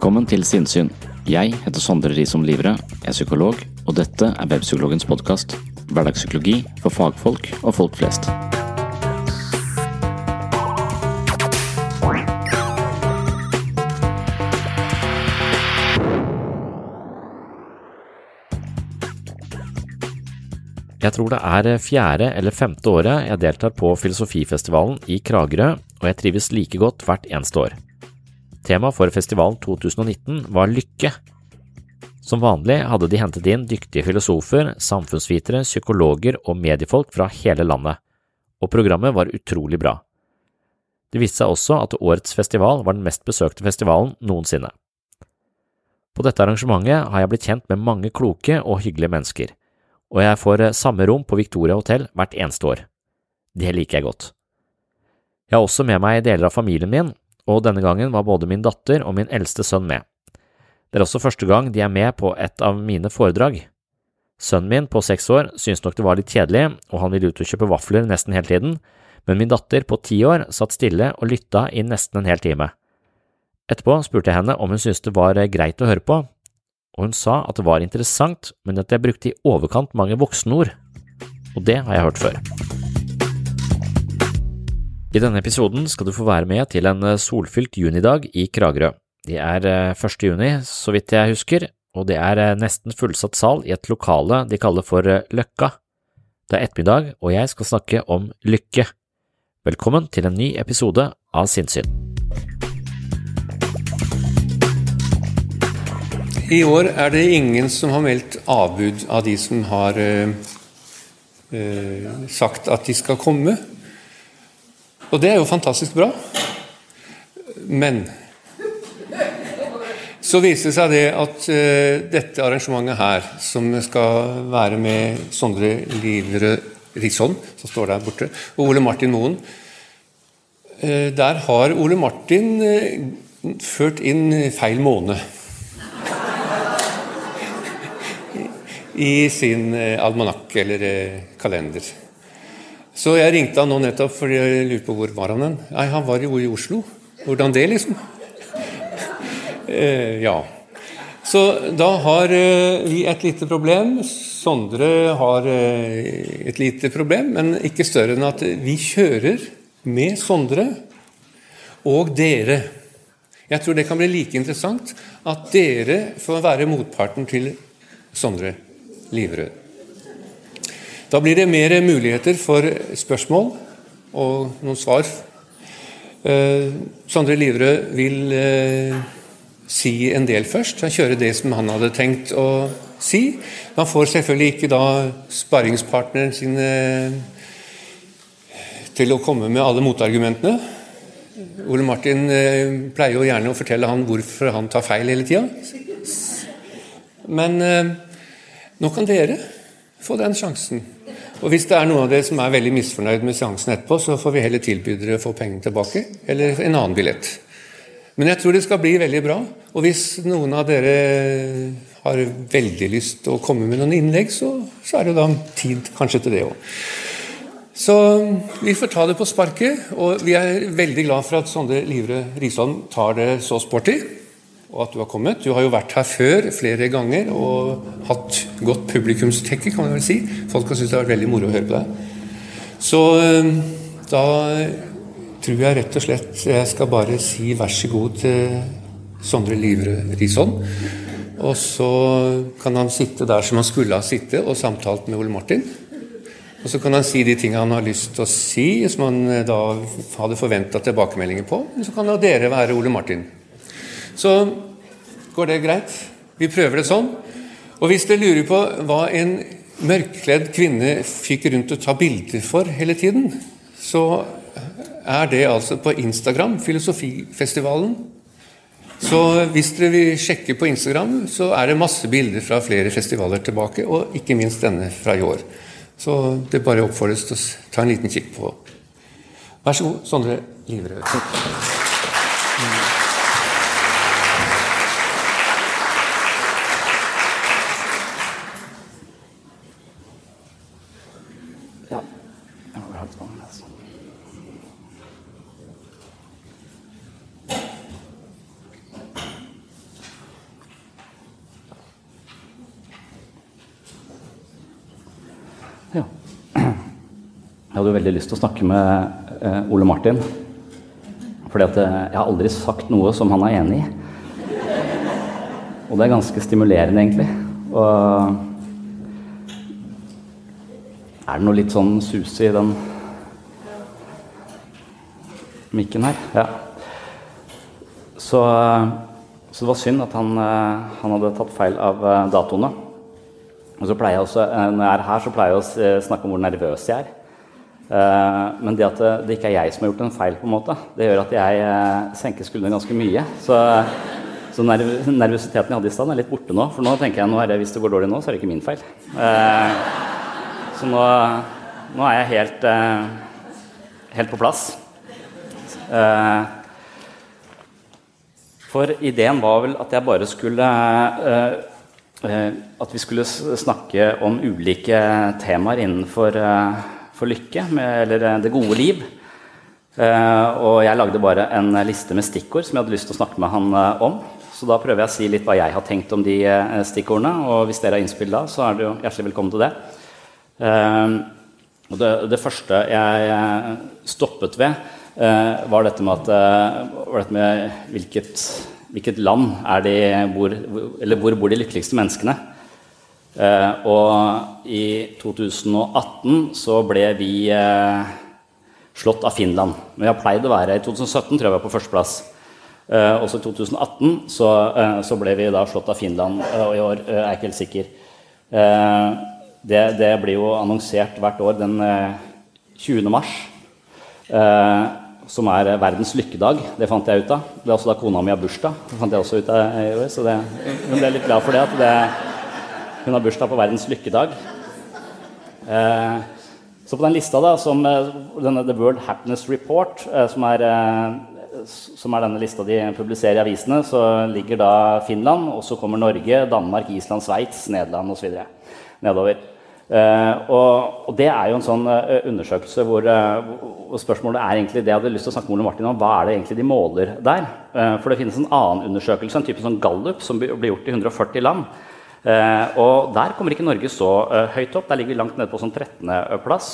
Velkommen til Sinnsyn. Jeg heter Sondre Risom Livre, er psykolog, og dette er Webpsykologens podkast. Hverdagspsykologi for fagfolk og folk flest. Jeg tror det er fjerde eller femte året jeg deltar på Filosofifestivalen i Kragerø, og jeg trives like godt hvert eneste år. Tema for festivalen 2019 var lykke. Som vanlig hadde de hentet inn dyktige filosofer, samfunnsvitere, psykologer og mediefolk fra hele landet, og programmet var utrolig bra. Det viste seg også at årets festival var den mest besøkte festivalen noensinne. På dette arrangementet har jeg blitt kjent med mange kloke og hyggelige mennesker, og jeg får samme rom på Victoria hotell hvert eneste år. Det liker jeg godt. Jeg har også med meg deler av familien min, og denne gangen var både min datter og min eldste sønn med. Det er også første gang de er med på et av mine foredrag. Sønnen min på seks år syntes nok det var litt kjedelig, og han ville ut og kjøpe vafler nesten hele tiden, men min datter på ti år satt stille og lytta i nesten en hel time. Etterpå spurte jeg henne om hun syntes det var greit å høre på, og hun sa at det var interessant, men at jeg brukte i overkant mange voksenord, og det har jeg hørt før. I denne episoden skal du få være med til en solfylt junidag i Kragerø. Det er 1. juni, så vidt jeg husker, og det er nesten fullsatt sal i et lokale de kaller for Løkka. Det er ettermiddag, og jeg skal snakke om lykke. Velkommen til en ny episode av Sinnssyn. I år er det ingen som har meldt avbud av de som har eh, eh, sagt at de skal komme. Og det er jo fantastisk bra. Men så viser det seg det at uh, dette arrangementet her, som skal være med Sondre Livrød Risholm, som står der borte, og Ole Martin Moen uh, Der har Ole Martin uh, ført inn feil måned. i sin almanakk eller kalender. Så jeg ringte han nå nettopp fordi jeg lurte på hvor var han hen. Nei, han var jo i Oslo. Hvordan det, liksom? eh, ja. Så da har eh, vi et lite problem. Sondre har eh, et lite problem, men ikke større enn at vi kjører med Sondre og dere. Jeg tror det kan bli like interessant at dere får være motparten til Sondre. Livrød. Da blir det mer muligheter for spørsmål og noen svar. Eh, Sondre Livrød vil eh, si en del først. Han kjører det som han hadde tenkt å si. Han får selvfølgelig ikke da sparringspartneren sin eh, til å komme med alle motargumentene. Ole Martin pleier jo gjerne å fortelle han hvorfor han tar feil hele tida. Men nå kan dere få den sjansen. Og hvis det er noen av dere som er veldig misfornøyd med seansen etterpå, så får vi heller tilby dere å få pengene tilbake, eller en annen billett. Men jeg tror det skal bli veldig bra. Og hvis noen av dere har veldig lyst til å komme med noen innlegg, så, så er det da tid kanskje til det òg. Så vi får ta det på sparket, og vi er veldig glad for at Sondre Livre Risholm tar det så sporty og at du har kommet. Du har jo vært her før flere ganger og hatt godt publikumstekke, kan man vel si. Folk har syntes det har vært veldig moro å høre på deg. Så eh, da tror jeg rett og slett jeg skal bare si vær så god til Sondre Livre Risholm. Og så kan han sitte der som han skulle ha sittet og samtalt med Ole Martin. Og så kan han si de tingene han har lyst til å si, som han eh, da hadde forventa tilbakemeldinger på. Men så kan da dere være Ole Martin. Så går det greit. Vi prøver det sånn. Og hvis dere lurer på hva en mørkkledd kvinne fikk rundt å ta bilder for hele tiden, så er det altså på Instagram, Filosofifestivalen. Så hvis dere vil sjekke på Instagram, så er det masse bilder fra flere festivaler tilbake, og ikke minst denne fra i år. Så det bare oppfordres til å ta en liten kikk på. Vær så god, Sondre Liverød. Jeg hadde jo veldig lyst til å snakke med eh, Ole Martin. Fordi at eh, jeg har aldri sagt noe som han er enig i. Og det er ganske stimulerende, egentlig. Og er det noe litt sånn sus i den mikken her? Ja. Så, så, det var synd at han, eh, han hadde tatt feil av eh, datoene. Og så pleier jeg også, Når jeg er her, så pleier jeg å snakke om hvor nervøs jeg er. Eh, men det at det, ikke er jeg som har gjort en feil, på en måte, det gjør at jeg eh, senker skuldrene ganske mye. Så, så nervøsiteten jeg hadde i stad, er litt borte nå. For nå tenker jeg det, hvis det går dårlig nå, så er det ikke min feil. Eh, så nå, nå er jeg helt, helt på plass. For ideen var vel at jeg bare skulle At vi skulle snakke om ulike temaer innenfor for lykke, med, eller eh, det gode liv. Og jeg lagde bare en liste med stikkord som jeg hadde lyst til å snakke med han om. Så da prøver jeg å si litt hva jeg har tenkt om de stikkordene. Og hvis dere har innspill da, så er dere hjertelig velkommen til det. og det, det, første jeg stoppet ved, var dette med, at, dette med hvilket, hvilket, land er de hvor, eller hvor bor de lykkeligste menneskene. Eh, og i 2018 så ble vi eh, slått av Finland. Men vi har pleid å være I 2017 tror jeg vi var på førsteplass. Eh, også i 2018 så, så, ble vi da slått av Finland, og i år er jeg ikke helt sikker. Det, det, blir jo annonsert hvert år den 20. mars. Som er verdens lykkedag. Det fant jeg ut av. Det er også da kona mi har bursdag. Det fant jeg også ut av i år, så det, hun ble litt glad for det. at det hun har bursdag på verdens lykkedag. Eh, så på den lista, da, som eh, denne The World Happiness Report, eh, som, er, eh, som, er, denne lista de publiserer i avisene, så ligger da Finland, og så kommer Norge, Danmark, Island, Sveits, Nederland osv. nedover. Uh, og, og, det er jo en sånn uh, undersøkelse hvor, uh, hvor, spørsmålet er egentlig det jeg hadde lyst til å snakke med Ole Martin om. Hva er det egentlig de måler der? for det finnes en annen undersøkelse, en type sånn gallup, som blir gjort i 140 land. Eh, og Der kommer ikke Norge så eh, høyt opp. Der ligger vi langt nede på sånn 13.-plass.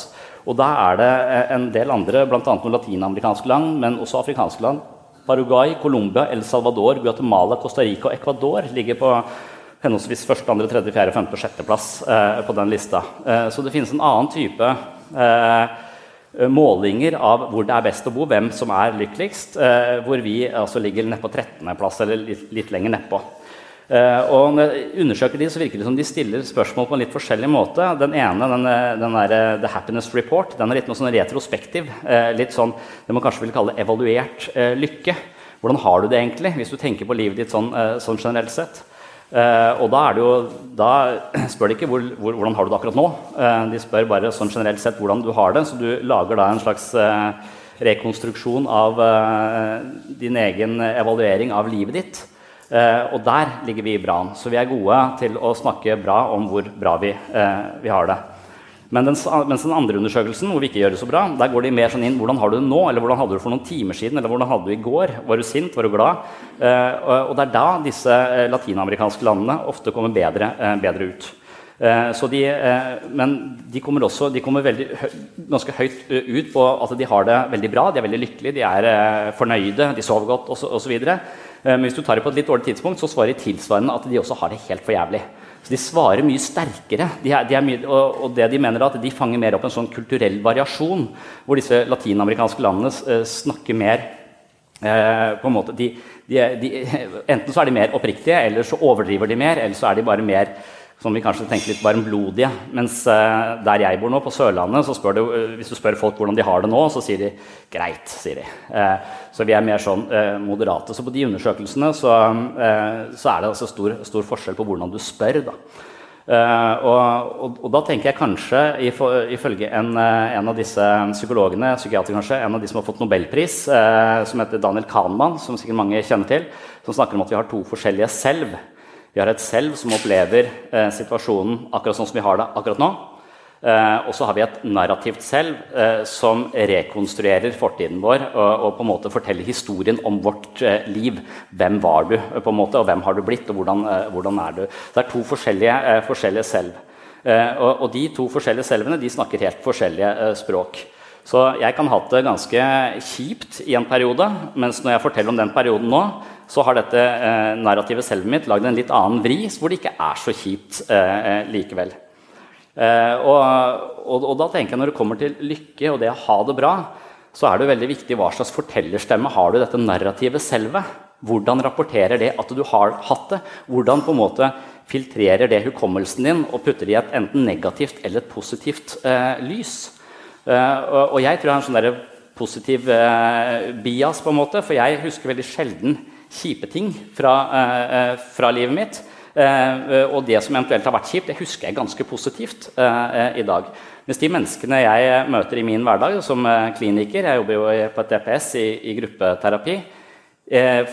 Og da er det eh, en del andre, bl.a. noen latinamerikanske land, men også afrikanske land. Paraguay, Colombia, El Salvador, Guatemala, Costa Rica og Ecuador ligger på henholdsvis første, andre, tredje, fjerde, femte og sjetteplass eh, på den lista. Eh, så det finnes en annen type eh, målinger av hvor det er best å bo, hvem som er lykkeligst, hvor vi altså ligger nede på 13.-plass, eller litt, litt lenger nedpå. Uh, og når jeg undersøker de, så virker det som de stiller spørsmål på en litt forskjellig måte. Den ene, den, den der, The Happiness Report, den er litt noe sånn retrospektiv. Litt sånn det man kanskje vil kalle evaluert lykke. Hvordan har du det egentlig, hvis du tenker på livet ditt sånn, sånn generelt sett? Uh, og da, jo, da spør de ikke hvor, hvor, hvordan har du det akkurat nå. Uh, de spør bare sånn generelt sett hvordan du har det. Så du lager da en slags uh, rekonstruksjon av din egen evaluering av livet ditt. og der ligger vi bra an. Så vi er gode til å snakke bra om hvor bra vi, vi har det. Men den, mens den andre undersøkelsen, hvor vi ikke gjør det så bra, der går de mer sånn inn hvordan har du det nå, eller hvordan hadde du det for noen timer siden, eller hvordan hadde du det i går? Var du sint? Var du glad? Eh, og, det er da disse eh, latinamerikanske landene ofte kommer bedre, eh, bedre ut. De, men de kommer også de kommer veldig, ganske høyt ut på at de har det veldig bra, de er veldig lykkelige, de er fornøyde, de sover godt osv. Men hvis du tar det på et litt dårlig tidspunkt, så svarer de tilsvarende at de også har det helt for jævlig. Så de svarer mye sterkere. De er, de er mye, og, og, det de mener er at de fanger mer opp en sånn kulturell variasjon, hvor disse latinamerikanske landene eh, snakker mer eh, på en måte, de, de, Enten så er de mer oppriktige, eller så overdriver de mer, eller så er de bare mer som vi kanskje tenker litt varmblodige. Mens eh, der jeg bor nå, på Sørlandet, så spør du, uh, hvis du spør folk hvordan de har det nå, så sier de 'greit'. sier de. Så vi er mer sånn moderate. Så på de undersøkelsene så, så er det altså stor, stor, forskjell på hvordan du spør. da. Og, og, og, da tenker jeg kanskje, ifølge en, en av disse psykologene, psykiater kanskje, en av de som har fått nobelpris, som heter Daniel Kahneman, som sikkert mange kjenner til, som snakker om at vi har to forskjellige selv. Vi har et selv som opplever eh, situasjonen akkurat sånn som vi har det akkurat nå. Eh, og så har vi et narrativt selv eh, som rekonstruerer fortiden vår og, og, på en måte forteller historien om vårt eh, liv. Hvem var du, på en måte, og hvem har du blitt, og hvordan, hvordan er du? Det er to forskjellige, forskjellige selv. Og, og, de to forskjellige selvene de snakker helt forskjellige språk. Så jeg kan ha hatt det ganske kjipt i en periode, mens når jeg forteller om den perioden nå, så har dette eh, narrativet selvet mitt lagd en litt annen vri, hvor det ikke er så kjipt eh, likevel. Eh, og, og, og, da tenker jeg når det kommer til lykke og det å ha det bra, så er det veldig viktig hva slags fortellerstemme har du dette narrativet selve. Hvordan rapporterer det at du har hatt det? Hvordan på en måte filtrerer det hukommelsen din og putter det i et enten negativt eller et positivt eh, lys? Eh, og, og, jeg tror jeg har en sånn positiv bias, på en måte, for jeg husker veldig sjelden kjipe ting fra, eh, eh, fra livet mitt. Eh, og det som eventuelt har vært kjipt, det husker jeg ganske positivt i dag. Mens de menneskene jeg møter i min hverdag som kliniker Jeg jobber jo på et DPS i, i gruppeterapi.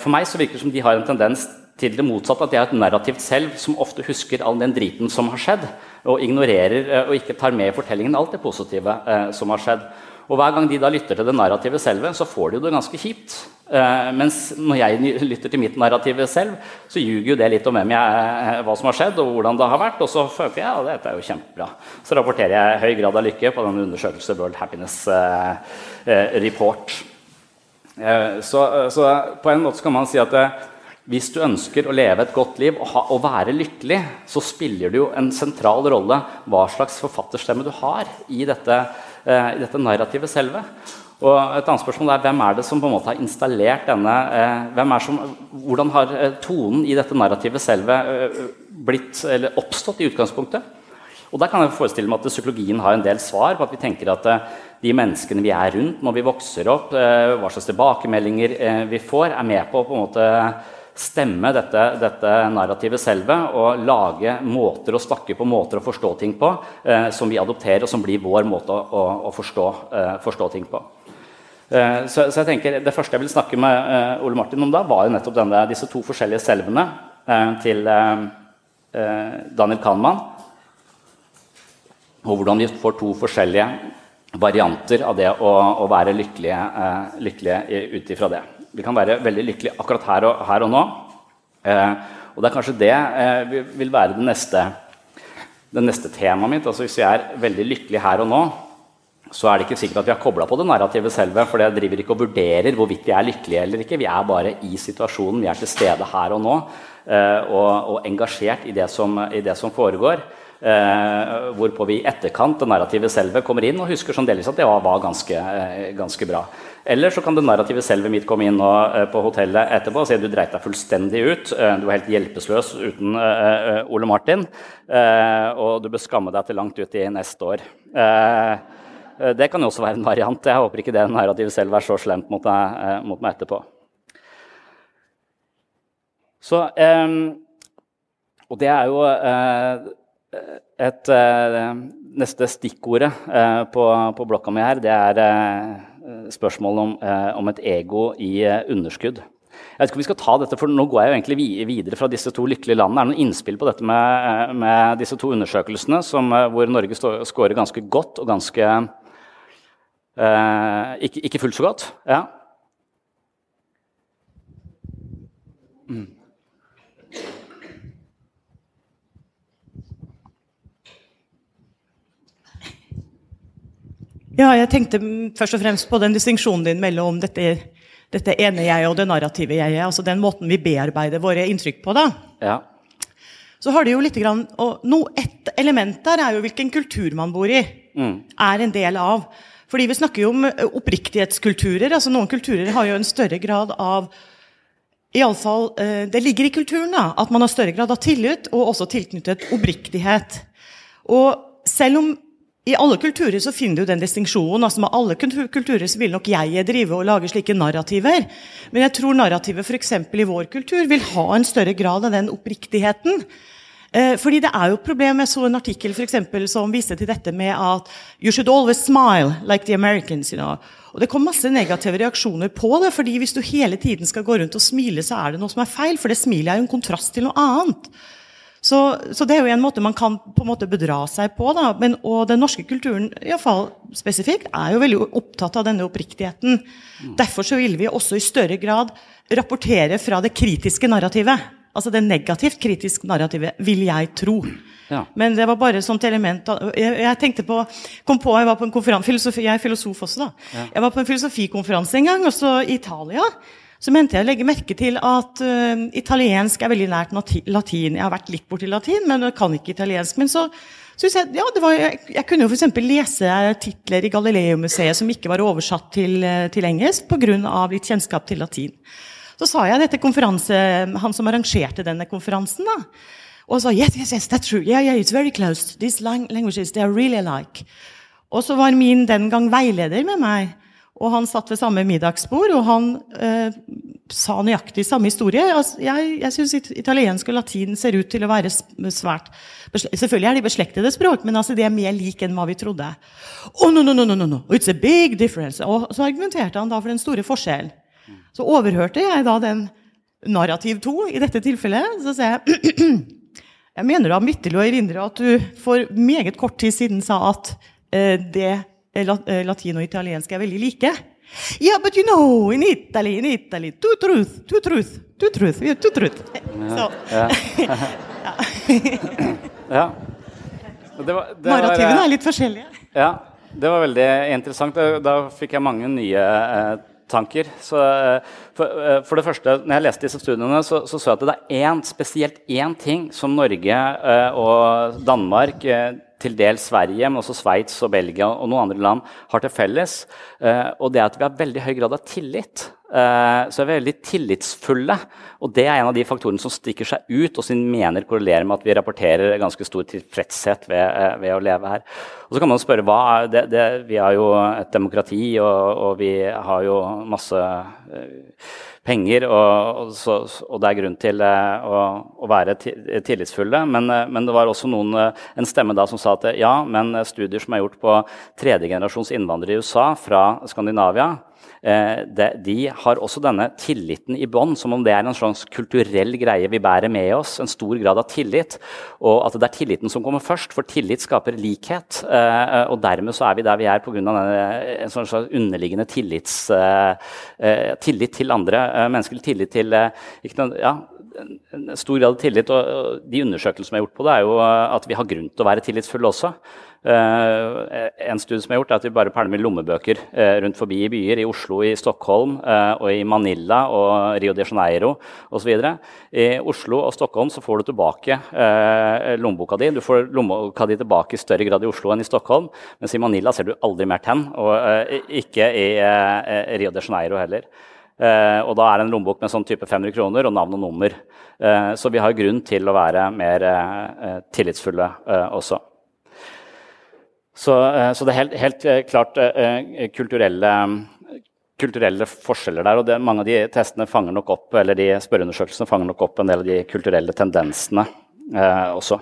For meg så virker det som de har en tendens til det motsatte. At de har et narrativt selv som ofte husker all den driten som har skjedd, og ignorerer og ikke tar med i fortellingen alt det positive som har skjedd. Og Hver gang de da lytter til det narrative selv, så får de det ganske kjipt. Eh, mens når jeg lytter til mitt narrative selv, så ljuger jo det litt om hvem jeg, eh, hva som har skjedd, og hvordan det har vært. Og så føler jeg ja, dette er jo kjempebra. Så rapporterer jeg høy grad av lykke på denne undersøkelsen World Happiness eh, uh, Report. Så, så, på en måte kan man si at hvis du ønsker å leve et godt liv og, ha, og, være lykkelig, så spiller det jo en sentral rolle hva slags forfatterstemme du har i dette Eh, i dette narrativet selve. Og et annet spørsmål er Hvem er det som på en måte har installert denne eh, som, Hvordan har eh, tonen i dette narrativet selve blitt, eller oppstått i utgangspunktet? Og der kan jeg forestille meg at Psykologien har en del svar på at vi tenker at de menneskene vi er rundt når vi vokser opp, hva slags tilbakemeldinger vi får, er med på å på en måte stemme dette, dette narrativet selve og lage måter å snakke på, måter å forstå ting på, eh, som vi adopterer, og som blir vår måte å, å, forstå, eh, forstå, ting på. Eh, så, så, jeg tenker Det første jeg vil snakke med eh, Ole Martin om, da, var jo nettopp denne, disse to forskjellige selvene eh, til eh, Daniel Kahneman. Og hvordan vi får to forskjellige varianter av det å, å være lykkelige, lykkelige ut ifra det. Vi kan være veldig lykkelige akkurat her og, her og nå. Eh, og det er kanskje det eh, vil være det neste, det neste temaet mitt. Altså Hvis vi er veldig lykkelige her og nå, så er det ikke sikkert at vi har kobla på det narrativet selve. For det driver ikke og vurderer hvorvidt vi er lykkelige eller ikke. Vi er bare i situasjonen, vi er til stede her og nå eh, og, og engasjert i det som, i det som foregår. Eh, hvorpå vi i etterkant det narrativet selve kommer inn og husker som delvis at det var, var ganske, eh, ganske, bra. Eller så kan det narrativet selve mitt komme inn eh, på hotellet etterpå og si at du dreit deg fullstendig ut. Eh, du var helt hjelpeløs uten eh, Ole Martin. og du bør skamme deg til langt ut i neste år. det kan jo også være en variant. Jeg håper ikke det narrativet selv er så slemt mot meg, mot meg etterpå. Så og det er jo et Neste stikkordet på, på, blokka mi her, det er spørsmålet om, om, et ego i underskudd. Jeg vet ikke om vi skal ta dette, for Nå går jeg jo egentlig videre fra disse to lykkelige landene. Er det noen innspill på dette med, med disse to undersøkelsene som, hvor Norge scorer ganske godt og ganske eh, ikke, ikke, fullt så godt? Ja. Mm. Ja, jeg tenkte først og fremst på den distinksjonen din mellom dette, dette ene jeg og det narrative jeg. Altså den måten vi bearbeider våre inntrykk på. da. Ja. Så har det jo litt grann, og no, Et element der er jo hvilken kultur man bor i. Mm. Er en del av. Fordi vi snakker jo om oppriktighetskulturer. altså Noen kulturer har jo en større grad av i alle fall, eh, Det ligger i kulturen da, at man har større grad av tillit og også tilknyttet oppriktighet. Og selv om i alle kulturer så finner du den distinksjonen. altså Med alle kulturer så vil nok jeg drive og lage slike narrativer. Men jeg tror narrativet f.eks. i vår kultur vil ha en større grad av den oppriktigheten. Eh, fordi det er jo et problem. Jeg så en artikkel for eksempel, som viste til dette med at You should always smile like the Americans. You know. Og Det kom masse negative reaksjoner på det. fordi Hvis du hele tiden skal gå rundt og smile, så er det noe som er feil. For det smilet er jo en kontrast til noe annet. Så, så, det er jo en måte man kan på en måte bedra seg på. Da. Men, og den norske kulturen i fall spesifikt, er jo veldig opptatt av denne oppriktigheten. Mm. Derfor så vil vi også i større grad rapportere fra det kritiske narrativet. Altså det negativt kritiske narrativet, vil jeg tro. Ja. Men det var bare et sånt element jeg, jeg, tenkte på, kom på, Jeg var på en konferanse, jeg er filosof også. da. Ja. Jeg var på en filosofikonferanse en gang, også i Italia så mente jeg å legge merke til at uh, italiensk er veldig nært latin. Jeg har vært litt borti latin, men kan ikke italiensk. Men så syns jeg ja, var, jeg, jeg, kunne jo f.eks. lese titler i Galileo-museet som ikke var oversatt til, eh, til engelsk pga. litt kjennskap til latin. Så sa jeg dette konferanse, han som arrangerte denne konferansen, da. Og sa yes, yes, yes, that's true. Yeah, yeah, it's very close. These languages, they are really alike. Og så var min den gang veileder med meg. Og han satt ved samme middagsbord, og han eh, sa nøyaktig samme historie. Altså, jeg jeg syns italiensk og latin ser ut til å være svært Selvfølgelig er de beslektede språk, men altså de er mer like enn hva vi trodde. Oh, no, no, no, no, no. It's a big difference. Og så argumenterte han da for den store forskjellen. Så overhørte jeg da den narrativ to i dette tilfellet. Så sier jeg jeg mener da vitterlig å erindre at du for meget kort tid siden sa at eh, det latin og italiensk er veldig like. Yeah, but you know, in Italy, in Italy, two truth, two truth, two truth, yeah, two truth. Ja. ja. ja. Det var, det Narrativene var, er litt forskjellige. Ja, det var veldig interessant. Da fikk jeg mange nye eh, tanker. Så, eh, for, for, det første, når jeg leste disse studiene, så så, jeg at det er én, spesielt én ting som Norge eh, og Danmark eh, til dels Sverige, men også Sveits og Belgia og noen andre land har til felles. Eh, og det er at vi har veldig høy grad av tillit. Eh, så er vi veldig tillitsfulle. Og det er en av de faktorene som stikker seg ut, og som mener korrelerer med at vi rapporterer ganske stor tilfredshet ved, eh, ved å leve her. Og så kan man spørre hva det, det, Vi har jo et demokrati, og, og vi har jo masse penger, og, og, så, og, det er grunn til å, å, være tillitsfulle. Men, men, det var også noen, en stemme da som sa at ja, men studier som er gjort på tredjegenerasjons innvandrere i USA fra Skandinavia, Eh, de har også denne tilliten i bånd, som om det er en slags kulturell greie vi bærer med oss. En stor grad av tillit. Og at det er tilliten som kommer først, for tillit skaper likhet. Eh, og dermed så er vi der vi er pga. en slags underliggende tillits, eh, tillit til andre mennesker. Tillit til ikke, ja, en stor grad av tillit. Og de undersøkelsene som er gjort på det, er jo at vi har grunn til å være tillitsfulle også. Uh, en studie som er gjort, er at vi bare pælmer lommebøker uh, rundt forbi i byer. I Oslo, i Stockholm, uh, og i Manila og Rio de Janeiro osv. I Oslo og Stockholm så får du tilbake lommeboka di. Du får lommeboka di tilbake i større grad i Oslo enn i Stockholm. Mens i Manila ser du aldri mer tenn, og ikke i Rio de Janeiro heller. og da er det en lommebok med sånn type 500 kroner og navn og nummer. så vi har grunn til å være mer tillitsfulle også. Så, eh, så det er helt, helt eh, klart eh, kulturelle, kulturelle, forskjeller der. og det, Mange av de testene fanger nok opp, eller de spørreundersøkelsene fanger nok opp en del av de kulturelle tendensene eh, også.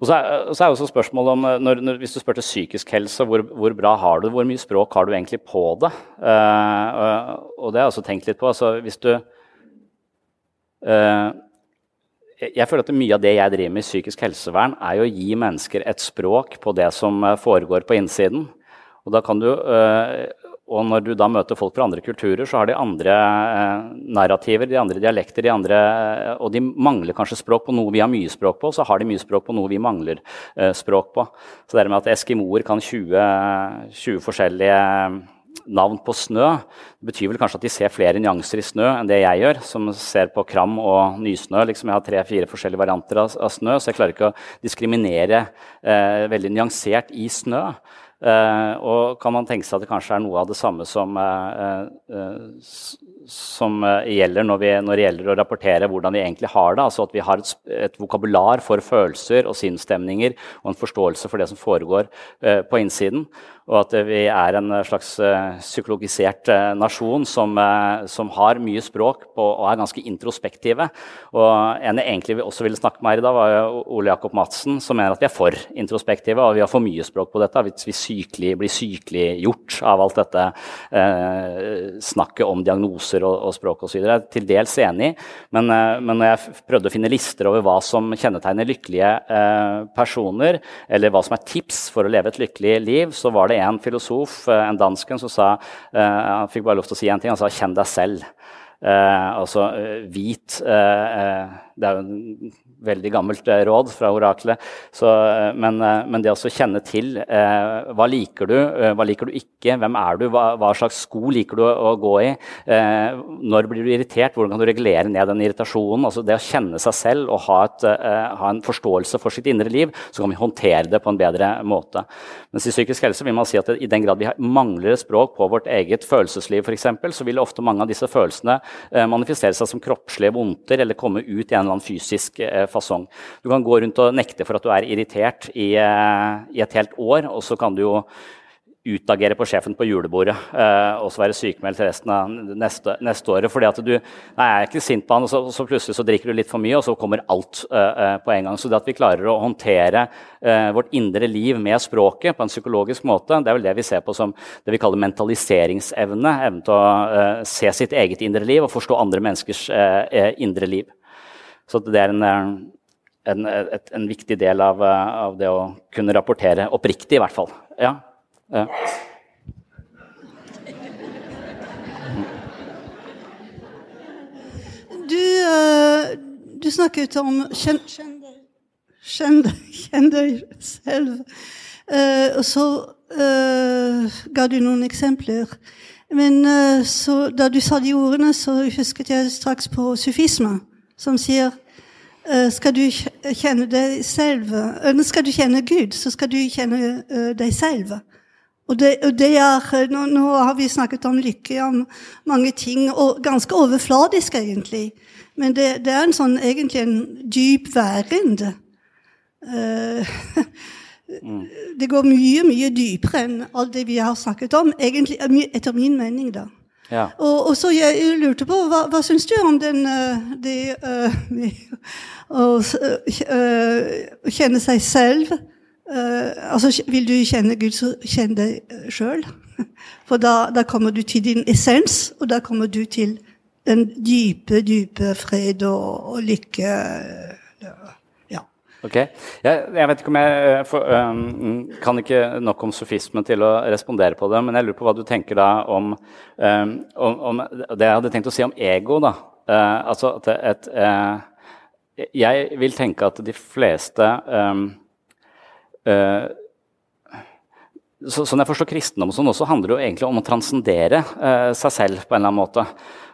Og så er, så er også spørsmålet om, når, når, Hvis du spør til psykisk helse, hvor, hvor, bra har du det? Hvor mye språk har du egentlig på det? Eh, og det har jeg også tenkt litt på. Altså, hvis du uh, jeg føler at Mye av det jeg driver med i psykisk helsevern, er jo å gi mennesker et språk på det som foregår på innsiden. Og da kan du uh, og når du da møter folk fra andre kulturer, så har de andre eh, narrativer, de andre dialekter, de andre, eh, og de mangler kanskje språk på noe vi har mye språk på, så har de mye språk på noe vi mangler eh, språk på. Så det med at eskimoer kan 20, 20 forskjellige navn på snø, det betyr vel kanskje at de ser flere nyanser i snø enn det jeg gjør, som ser på kram og nysnø. Liksom jeg har tre-fire forskjellige varianter av, av, snø, så jeg klarer ikke å diskriminere eh, veldig nyansert i snø. Eh, og kan man tenke seg at det kanskje er noe av det samme som, eh, uh, som gjelder når, vi, når, det gjelder å rapportere hvordan vi egentlig har det? Altså at vi har et, et vokabular for følelser og sinnsstemninger og en forståelse for det som foregår på innsiden. Og at vi er en slags psykologisert nasjon som, som har mye språk på, og er ganske introspektive. Og en jeg egentlig også ville snakke med her i dag, var Ole Jakob Madsen, som mener at vi er for introspektive og vi har for mye språk på dette. Hvis vi sykelig, blir sykeliggjort av alt dette eh, snakket om diagnoser og, og språk osv. Jeg er til dels enig, men, eh, men når jeg prøvde å finne lister over hva som kjennetegner lykkelige eh, personer, eller hva som er tips for å leve et lykkelig liv, så var det en filosof, eh, en dansken, som sa eh, Han fikk bare lov til å si en ting. Han sa 'kjenn deg selv'. Eh, altså hvit Det er jo veldig gammelt eh, råd fra oraklet. Eh, men, eh, men, det å kjenne til eh, hva liker du, hva liker du ikke, hvem er du, hva, hva slags sko liker du å, gå i, eh, når blir du irritert, hvordan kan du regulere ned den irritasjonen? altså Det å kjenne seg selv og ha, et, eh, ha en forståelse for sitt indre liv, så kan vi håndtere det på en bedre måte. Mens i psykisk helse vil man si at i den grad vi mangler et språk på vårt eget følelsesliv, eksempel, så vil ofte mange av disse følelsene manifestere seg som kroppslige vondter eller komme ut i en eller annen fysisk eh, fasong. Du kan gå rundt og nekte for at du er irritert i, eh, i et helt år, og så kan du jo utagere på sjefen på julebordet uh, og så være sykemeldt resten av neste, neste året. fordi at du nei, jeg er ikke sint på han, og så, så, plutselig så drikker du litt for mye, og så kommer alt uh, på en gang. Så det at vi klarer å håndtere uh, vårt indre liv med språket på en psykologisk måte, det er vel det vi ser på som det vi kaller mentaliseringsevne. Evnen til å se sitt eget indre liv og forstå andre menneskers indre liv. Så det er en, eh, en, et, en viktig del av, eh, av, det å kunne rapportere oppriktig, i hvert fall. Ja. ja. Du, du snakket om kjenn, deg selv. Og så uh, ga du noen eksempler. Men så, da du sa de ordene, så husket jeg straks på sufisme som sier eh, skal du kjenne deg selv Skal du kjenne Gud, så skal du kjenne eh, deg selv. Og det, og det er, nå, nå, har vi snakket om lykke, om mange ting, og ganske overfladisk, egentlig. Men det, det er en sånn, egentlig en dyp værende. Uh, det går mye, mye dypere enn alt det vi har snakket om, egentlig, etter min mening. da. Ja. Og, og, så jeg, lurte på, hva, hva syns du om den uh, det, uh, å uh, kjenne seg selv? altså, Vil du kjenne Gud, så kjenn deg sjøl. For da, da, kommer du til din essens, og da kommer du til den dype, dype fred og, og lykke. Ok. Jeg, jeg, vet ikke om jeg eh, for, um, kan ikke nok om sofismen til å respondere på det, men jeg lurer på hva du tenker da om, um, om, Det jeg hadde tenkt å si om ego. da. Uh, altså at et, uh, Jeg vil tenke at de fleste um, uh, så, Sånn jeg forstår kristendom, sånn også handler det jo egentlig om å transcendere seg selv på en eller annen måte.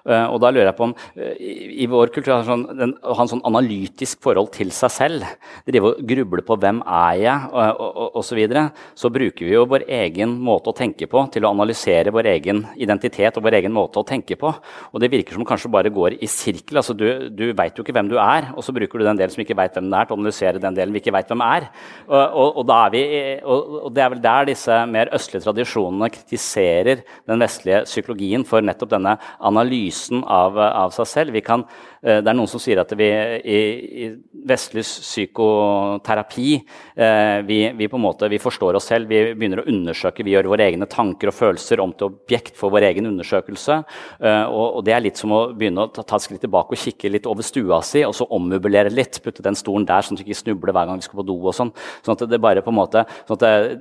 Eh, og da lurer jeg på om eh, i, vår kultur sånn, den, å ha en sånn analytisk forhold til seg selv, drive og gruble på 'hvem er jeg?' og, og, og så, videre, så bruker vi jo vår egen måte å tenke på til å analysere vår egen identitet og vår egen måte å tenke på. Og det virker som kanskje bare går i sirkel. altså Du, du veit jo ikke hvem du er, og så bruker du den delen som ikke veit hvem den er, til å analysere den delen vi ikke veit hvem er. Og, og, er vi, og, det er vel der disse mer østlige tradisjonene kritiserer den vestlige psykologien for nettopp denne analysen analysen av, av seg selv. Vi Kan, det er noen som sier at vi i, i vestlig psykoterapi eh, vi, vi, på en måte, vi forstår oss selv, vi begynner å undersøke, vi gjør våre egne tanker og følelser om til objekt for vår egen undersøkelse. Eh, og, og, Det er litt som å begynne å ta, ta et skritt tilbake og kikke litt over stua si, og så ommøblere litt. Putte den stolen der, sånn at du ikke snubler hver gang vi skal på do. og sånn, sånn at det bare på en måte, sånn at det,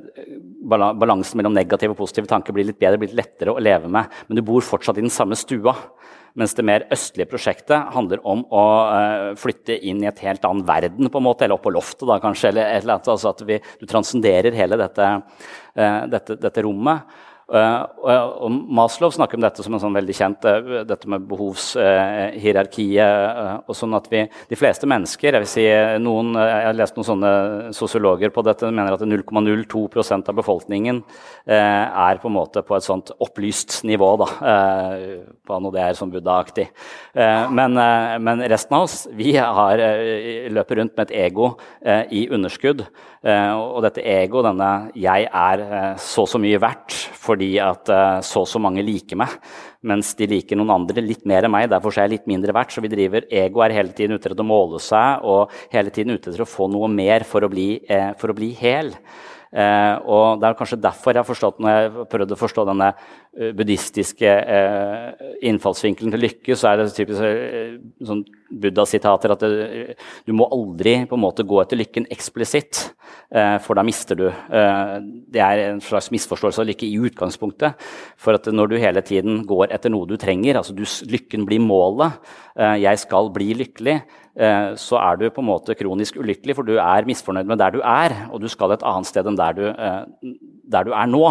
balansen mellom negative og positive tanker blir litt bedre, blir litt lettere å leve med. Men du bor fortsatt i den samme stua. Mens det mer østlige prosjektet handler om å uh, flytte inn i et helt annen verden, på en måte, eller opp på loftet, da, kanskje. eller, eller altså at vi, Du transcenderer hele dette, uh, dette, dette rommet. Uh, og Maslow snakker om dette som en sånn veldig kjent uh, dette med behovshierarkiet. Uh, og sånn at vi, De fleste mennesker jeg vil si noen, jeg har lest noen sånne sosiologer på dette, mener at 0,02% av befolkningen er på en måte på et sånt opplyst nivå. da, på noe det er sånn buddha-aktig. Men, men, resten av oss vi har, løper rundt med et ego i underskudd. og dette ego, denne 'jeg er så så mye verdt' fordi at uh, så og så mange liker meg, mens de liker noen andre litt mer enn meg. Derfor er jeg litt mindre verdt. Så vi driver, Ego er hele tiden ute etter å måle seg og hele tiden ute etter å få noe mer for å bli, uh, for å bli hel. Uh, og Det er kanskje derfor jeg har forstått, når jeg prøvde å forstå denne uh, buddhistiske eh, innfallsvinkelen til lykke, så er det typisk sånn Buddha-sitater at det, du må aldri på en måte gå etter lykken eksplisitt, for da mister du. det er en slags misforståelse av lykke i utgangspunktet. For at når du hele tiden går etter noe du trenger, altså du, lykken blir målet, jeg skal bli lykkelig, så er du på en måte kronisk ulykkelig, for du er misfornøyd med der du er, og du skal et annet sted enn der du, der du er nå.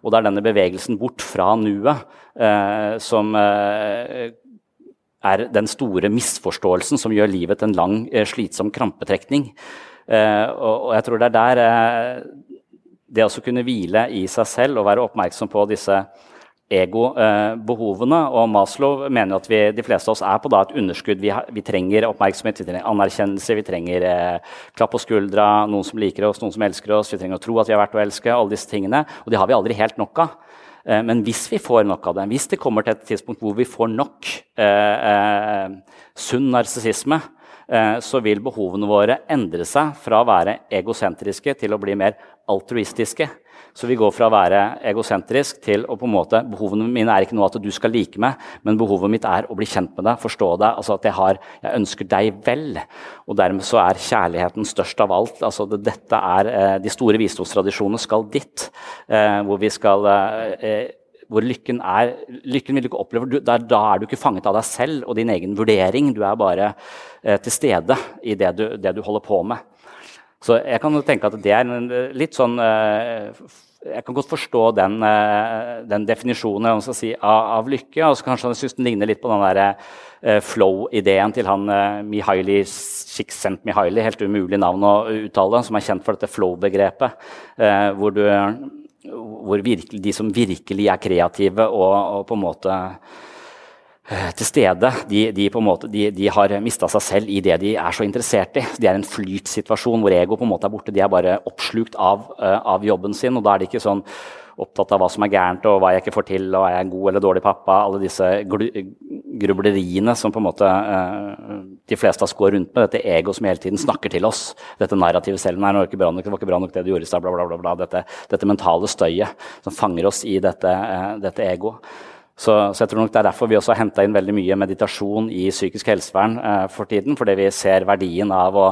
Og det er denne bevegelsen bort fra nuet som er den store misforståelsen som gjør livet en lang, eh, slitsom krampetrekning. Eh, og jeg tror det er der eh, det å kunne hvile i seg selv og være oppmerksom på disse ego-behovene. Og Maslow mener at vi, de fleste av oss er på da, et underskudd. Vi, har, vi, trenger oppmerksomhet, vi trenger anerkjennelse, vi trenger eh, klapp på skuldra, noen som liker oss, noen som elsker oss. Vi trenger å tro at vi er verdt å elske. alle disse tingene, Og det har vi aldri helt nok av. Eh, men hvis vi får nok av det, hvis det kommer til et tidspunkt hvor vi får nok eh, eh, sunn narsissisme, eh, så vil behovene våre endre seg fra å være egosentriske til å bli mer altruistiske. Så vi går fra å være egosentrisk til å på en måte Behovene mine er ikke noe at du skal like meg, men behovet mitt er å bli kjent med deg, forstå deg. altså at Jeg, har, jeg ønsker deg vel. Og dermed så er kjærligheten størst av alt. altså det, dette er, eh, De store visdomstradisjonene skal dit, eh, hvor vi skal eh, hvor lykken er Lykken vil du ikke oppleve, du, der, Da er du ikke fanget av deg selv og din egen vurdering. Du er bare eh, til stede i det du, det du, holder på med. Så jeg kan tenke at det er en litt sånn eh, jeg kan godt forstå den, eh, den definisjonen si, av, av, lykke. og så Kanskje han syns den ligner litt på den der, flow-ideen til han Mihaili Csikszentmihalyi, helt umulig navn å uttale, som er kjent for dette flow-begrepet. Hvor, hvor virkelig, de som virkelig er kreative og, og på en måte Eh, til stede. De, de, måte, de, de har mista seg selv i det de er så interessert i. De er i en flytsituasjon hvor ego på en måte er borte. De er bare oppslukt av, uh, av, jobben sin. og Da er de ikke sånn opptatt av hva som er gærent og hva jeg ikke får til, og er jeg en god eller dårlig pappa. Alle disse grubleriene som på en måte uh, de fleste av oss går rundt med. Dette ego som hele tiden snakker til oss. Dette narrativet selv. Nei, det var ikke bra nok, det ikke bra nok det du gjorde i stad. Bla, bla, bla, bla. Dette, dette, mentale støyet som fanger oss i dette, dette egoet. Så, så, jeg tror nok Det er derfor vi også har henta inn veldig mye meditasjon i psykisk helsevern eh, for tiden. Fordi vi ser verdien av å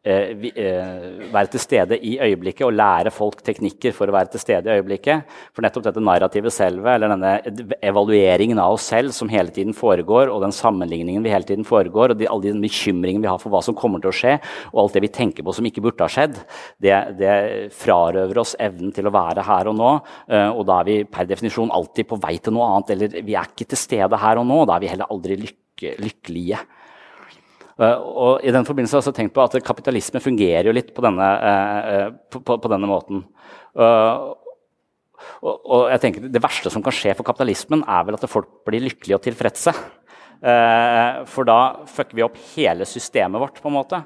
være til stede i øyeblikket og lære folk teknikker for å være til stede i øyeblikket. For nettopp dette narrativet selve, eller denne evalueringen av oss selv som hele tiden foregår, og den sammenligningen vi hele tiden foregår, og de, alle de bekymringene vi har for hva som kommer til å skje, og alt det vi tenker på som ikke burde ha skjedd, det, det frarøver oss evnen til å være her og nå. Eh, og da er vi per definisjon alltid på vei til noe annet, eller vi er ikke til stede her og nå. Da er vi heller aldri lykke, lykkelige. Eh, og I den forbindelse har jeg tenkt på at kapitalisme fungerer jo litt på denne, eh, eh, på, på, på denne måten. Og, og, jeg tenker Det verste som kan skje for kapitalismen, er vel at folk blir lykkelige og tilfredse. For da fucker vi opp hele systemet vårt. på en måte.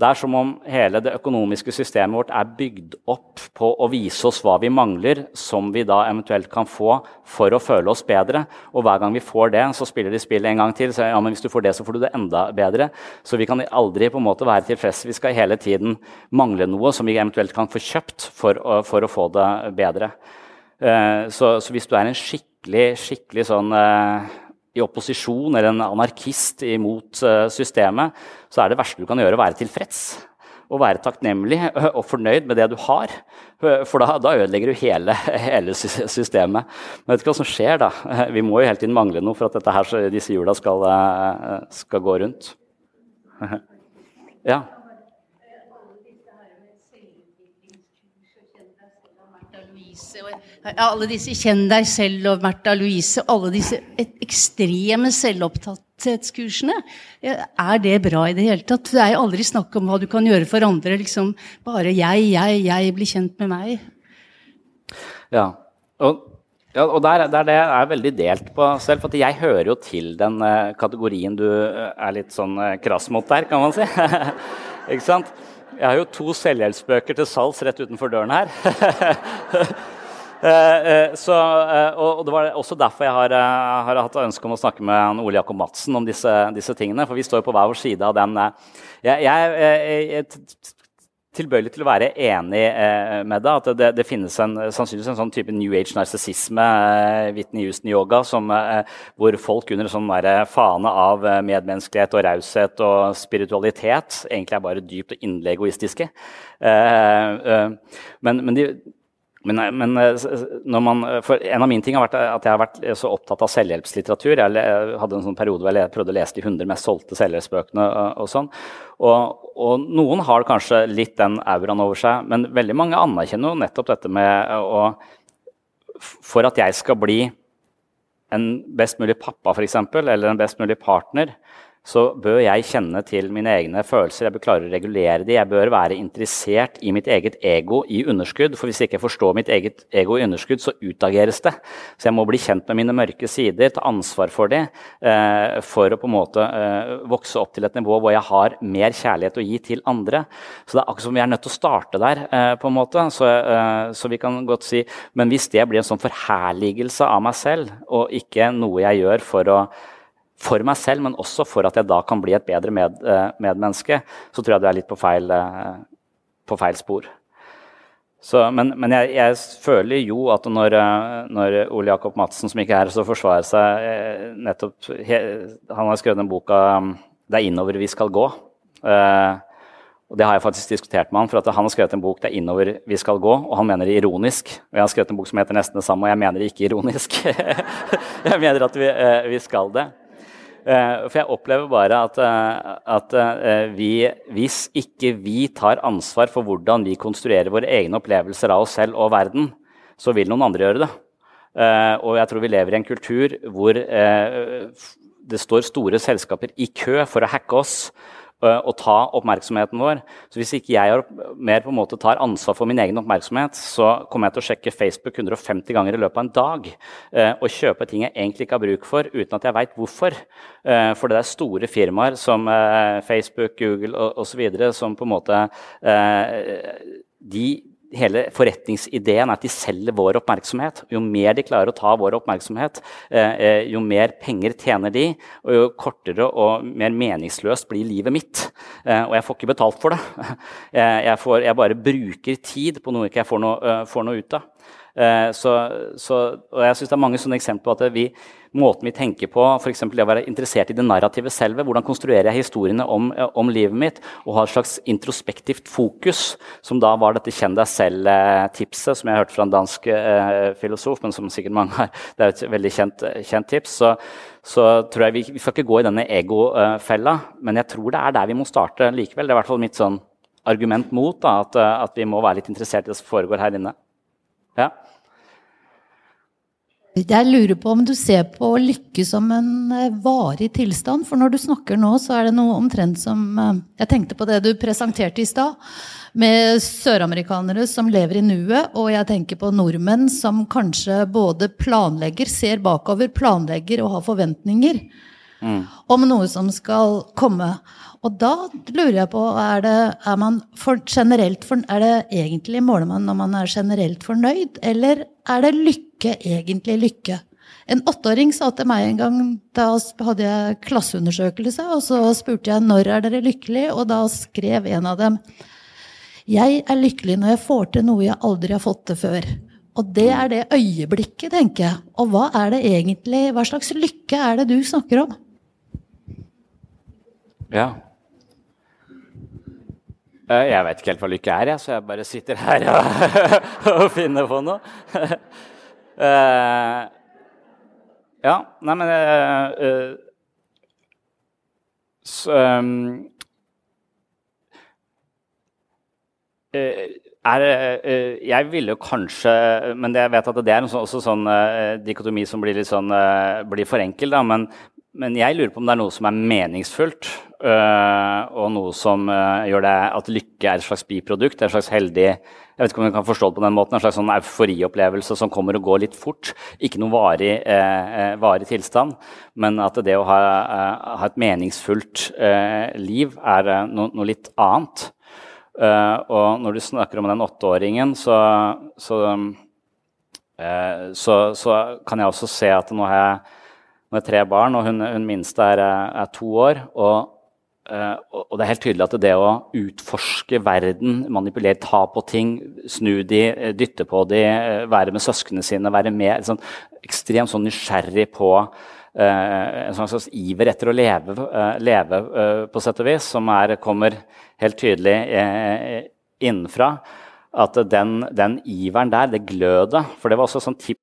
Det er som om hele det økonomiske systemet vårt er bygd opp på å vise oss hva vi mangler, som vi da eventuelt kan få for å føle oss bedre. Og hver gang vi får det, så spiller de spillet en gang til. Så ja, men hvis du får det, så får du det enda bedre. Så vi kan aldri på en måte være tilfreds. Vi skal hele tiden mangle noe som vi eventuelt kan få kjøpt for å, for å få det bedre. Uh, så, så, hvis du er en skikkelig, skikkelig sånn uh, opposisjon eller en anarkist imot eh, systemet, så er det verste du kan gjøre, å være tilfreds. Å være takknemlig og fornøyd med det du har. For da, da ødelegger du hele, hele, systemet. Men vet ikke hva som skjer da. Vi må jo hele tiden mangle noe for at her, disse hjula skal, eh, skal gå rundt. Ja. Alle disse 'Kjenn deg selv' og Märtha Louise, alle disse ekstreme selvopptatthetskursene. Er det bra i det hele tatt? Det er jo aldri snakk om hva du kan gjøre for andre. liksom Bare 'jeg, jeg, jeg blir kjent med meg'. Ja, og, ja, og der, der det er veldig delt på selv. For jeg hører jo til den uh, kategorien du uh, er litt sånn uh, krass mot der, kan man si. Ikke sant? Jeg har jo to selvhjelpsbøker til salgs rett utenfor døren her. Eh, eh, så, eh, og, Det var også derfor jeg har, har hatt ønske om å snakke med Ole Jakob Madsen om disse, disse, tingene. For vi står på hver vår side av den. Jeg, jeg, jeg, tilbøyelig til å være enig eh, med deg. At det, det, finnes en, sannsynligvis en sånn type New Age-narsissisme, eh, Whitney Houston-yoga, eh, hvor folk under en sånn fane av medmenneskelighet og raushet og spiritualitet egentlig er bare dypt og inderlig egoistiske. men, men de men, men man, en av mine ting har vært at jeg har vært så opptatt av selvhjelpslitteratur. Jeg hadde en sånn periode hvor jeg prøvde å lese de 100 mest solgte selvhjelpsbøkene. Og, sånn. Og, og, noen har kanskje litt den auraen over seg, men veldig mange anerkjenner jo nettopp dette med å For at jeg skal bli en best mulig pappa, f.eks., eller en best mulig partner, så bør jeg kjenne til mine egne følelser. Jeg bør klare å regulere dem. Jeg bør være interessert i mitt eget ego i underskudd. For hvis jeg ikke forstår mitt eget ego i underskudd, så utageres det. Så jeg må bli kjent med mine mørke sider, ta ansvar for dem, eh, for å på en måte eh, vokse opp til et nivå hvor jeg har mer kjærlighet å gi til andre. Så det er akkurat som vi er nødt til å starte der, eh, på en måte. Så, så, vi kan godt si Men hvis det blir en sånn forherligelse av meg selv, og ikke noe jeg gjør for å for meg selv, men også for at jeg da kan bli et bedre med, uh, medmenneske, så tror jeg du er litt på feil, uh, på feil spor. Så, men, men jeg, jeg, føler jo at når, uh, når Ole Jakob Madsen, som ikke er her, så forsvarer seg nettopp he, Han har skrevet en bok um, 'Det er innover vi skal gå'. og Det har jeg faktisk diskutert med han, for han har skrevet en bok 'Det er innover vi skal gå', og han mener det ironisk. Og jeg har skrevet en bok som heter nesten det samme, og jeg mener det ikke ironisk. jeg mener at vi, vi skal det. Eh, for jeg opplever bare at, eh, at eh, vi, hvis ikke vi tar ansvar for hvordan vi konstruerer våre egne opplevelser av oss selv og verden, så vil noen andre gjøre det. Og jeg tror vi lever i en kultur hvor det står store selskaper i kø for å hacke oss å ta oppmerksomheten vår. Så hvis ikke jeg mer på en måte tar ansvar for min egen oppmerksomhet, så kommer jeg til å sjekke Facebook 150 ganger i løpet av en dag eh, og kjøpe ting jeg egentlig ikke har bruk for, uten at jeg veit hvorfor. Eh, for det er store firmaer som eh, Facebook, Google osv. som på en måte de hele forretningsideen er at de selger vår oppmerksomhet. Jo mer de klarer å ta vår oppmerksomhet, eh, eh, jo mer penger tjener de, og jo kortere og mer meningsløst blir livet mitt. Eh, og jeg får ikke betalt for det. Jeg, får, jeg bare bruker tid på noe ikke jeg får noe, får noe ut av. Så, så, og jeg synes Det er mange sånne eksempler på at vi, måten vi tenker på, f.eks. det å være interessert i det narrativet selve. hvordan konstruerer jeg historiene om, om, livet mitt, og ha et slags introspektivt fokus, som da var dette 'kjenn deg selv'-tipset, som jeg hørte fra en dansk eh, filosof, men som sikkert mange har Det er et veldig kjent, kjent tips. Så, så, tror jeg vi, vi skal ikke gå i denne egofella, men jeg tror det er der vi må starte likevel. Det er i hvert fall mitt sånn argument mot da, at, at vi må være litt interessert i det som foregår her inne. Ja. Jeg lurer på om du ser på lykke som en eh, varig tilstand. For når du snakker nå, så er det noe omtrent som eh, Jeg tenkte på det du presenterte i stad, med søramerikanere som lever i nuet. Og jeg tenker på nordmenn som kanskje både planlegger, ser bakover, planlegger og har forventninger. mm. om noe som skal komme. Og da lurer jeg på, er, det, er man for, generelt for, Er det egentlig måler man når man er generelt fornøyd, eller er det lykke egentlig lykke? En åtteåring sa til meg en gang, da hadde jeg klasseundersøkelse, og så spurte jeg når er dere lykkelige, og da skrev en av dem jeg er lykkelig når jeg får til noe jeg aldri har fått til før. Og det er det øyeblikket, tenker jeg. Og hva er det egentlig, hva slags lykke er det du snakker om? Ja. Eh, jeg vet ikke helt hva lykke er, jeg, så jeg bare sitter her og, og finner på noe. Uh, ja, nei, men uh, så, um, er, jeg ville kanskje Men jeg vet at det er også sånn dikotomi som blir litt sånn blir for enkel. Da, men, men, jeg lurer på om det er noe som er meningsfullt, uh, og noe som gjør det at lykke er et slags biprodukt. et slags heldig jeg vet ikke om jeg kan forstå det på den måten, en slags sånn euforiopplevelse som kommer og går litt fort. Ikke noen varig, eh, varig tilstand, men at det å ha, ha et meningsfullt eh, liv er no, noe litt annet. Eh, og når du snakker om den åtteåringen, så, så, så, så, kan jeg også se at nå har jeg, nå har jeg tre barn, og hun, hun minste er, er, to år. Og, og, det er helt tydelig at det å utforske verden, manipulere, ta på ting, snu de, dytte på de, være med søsknene sine, være med, sånn, ekstremt sånn nysgjerrig på en slags iver etter å leve, leve på sett og vis, som er, kommer helt tydelig eh, innenfra. At den, den iveren der, det glødet For det var også sånn tips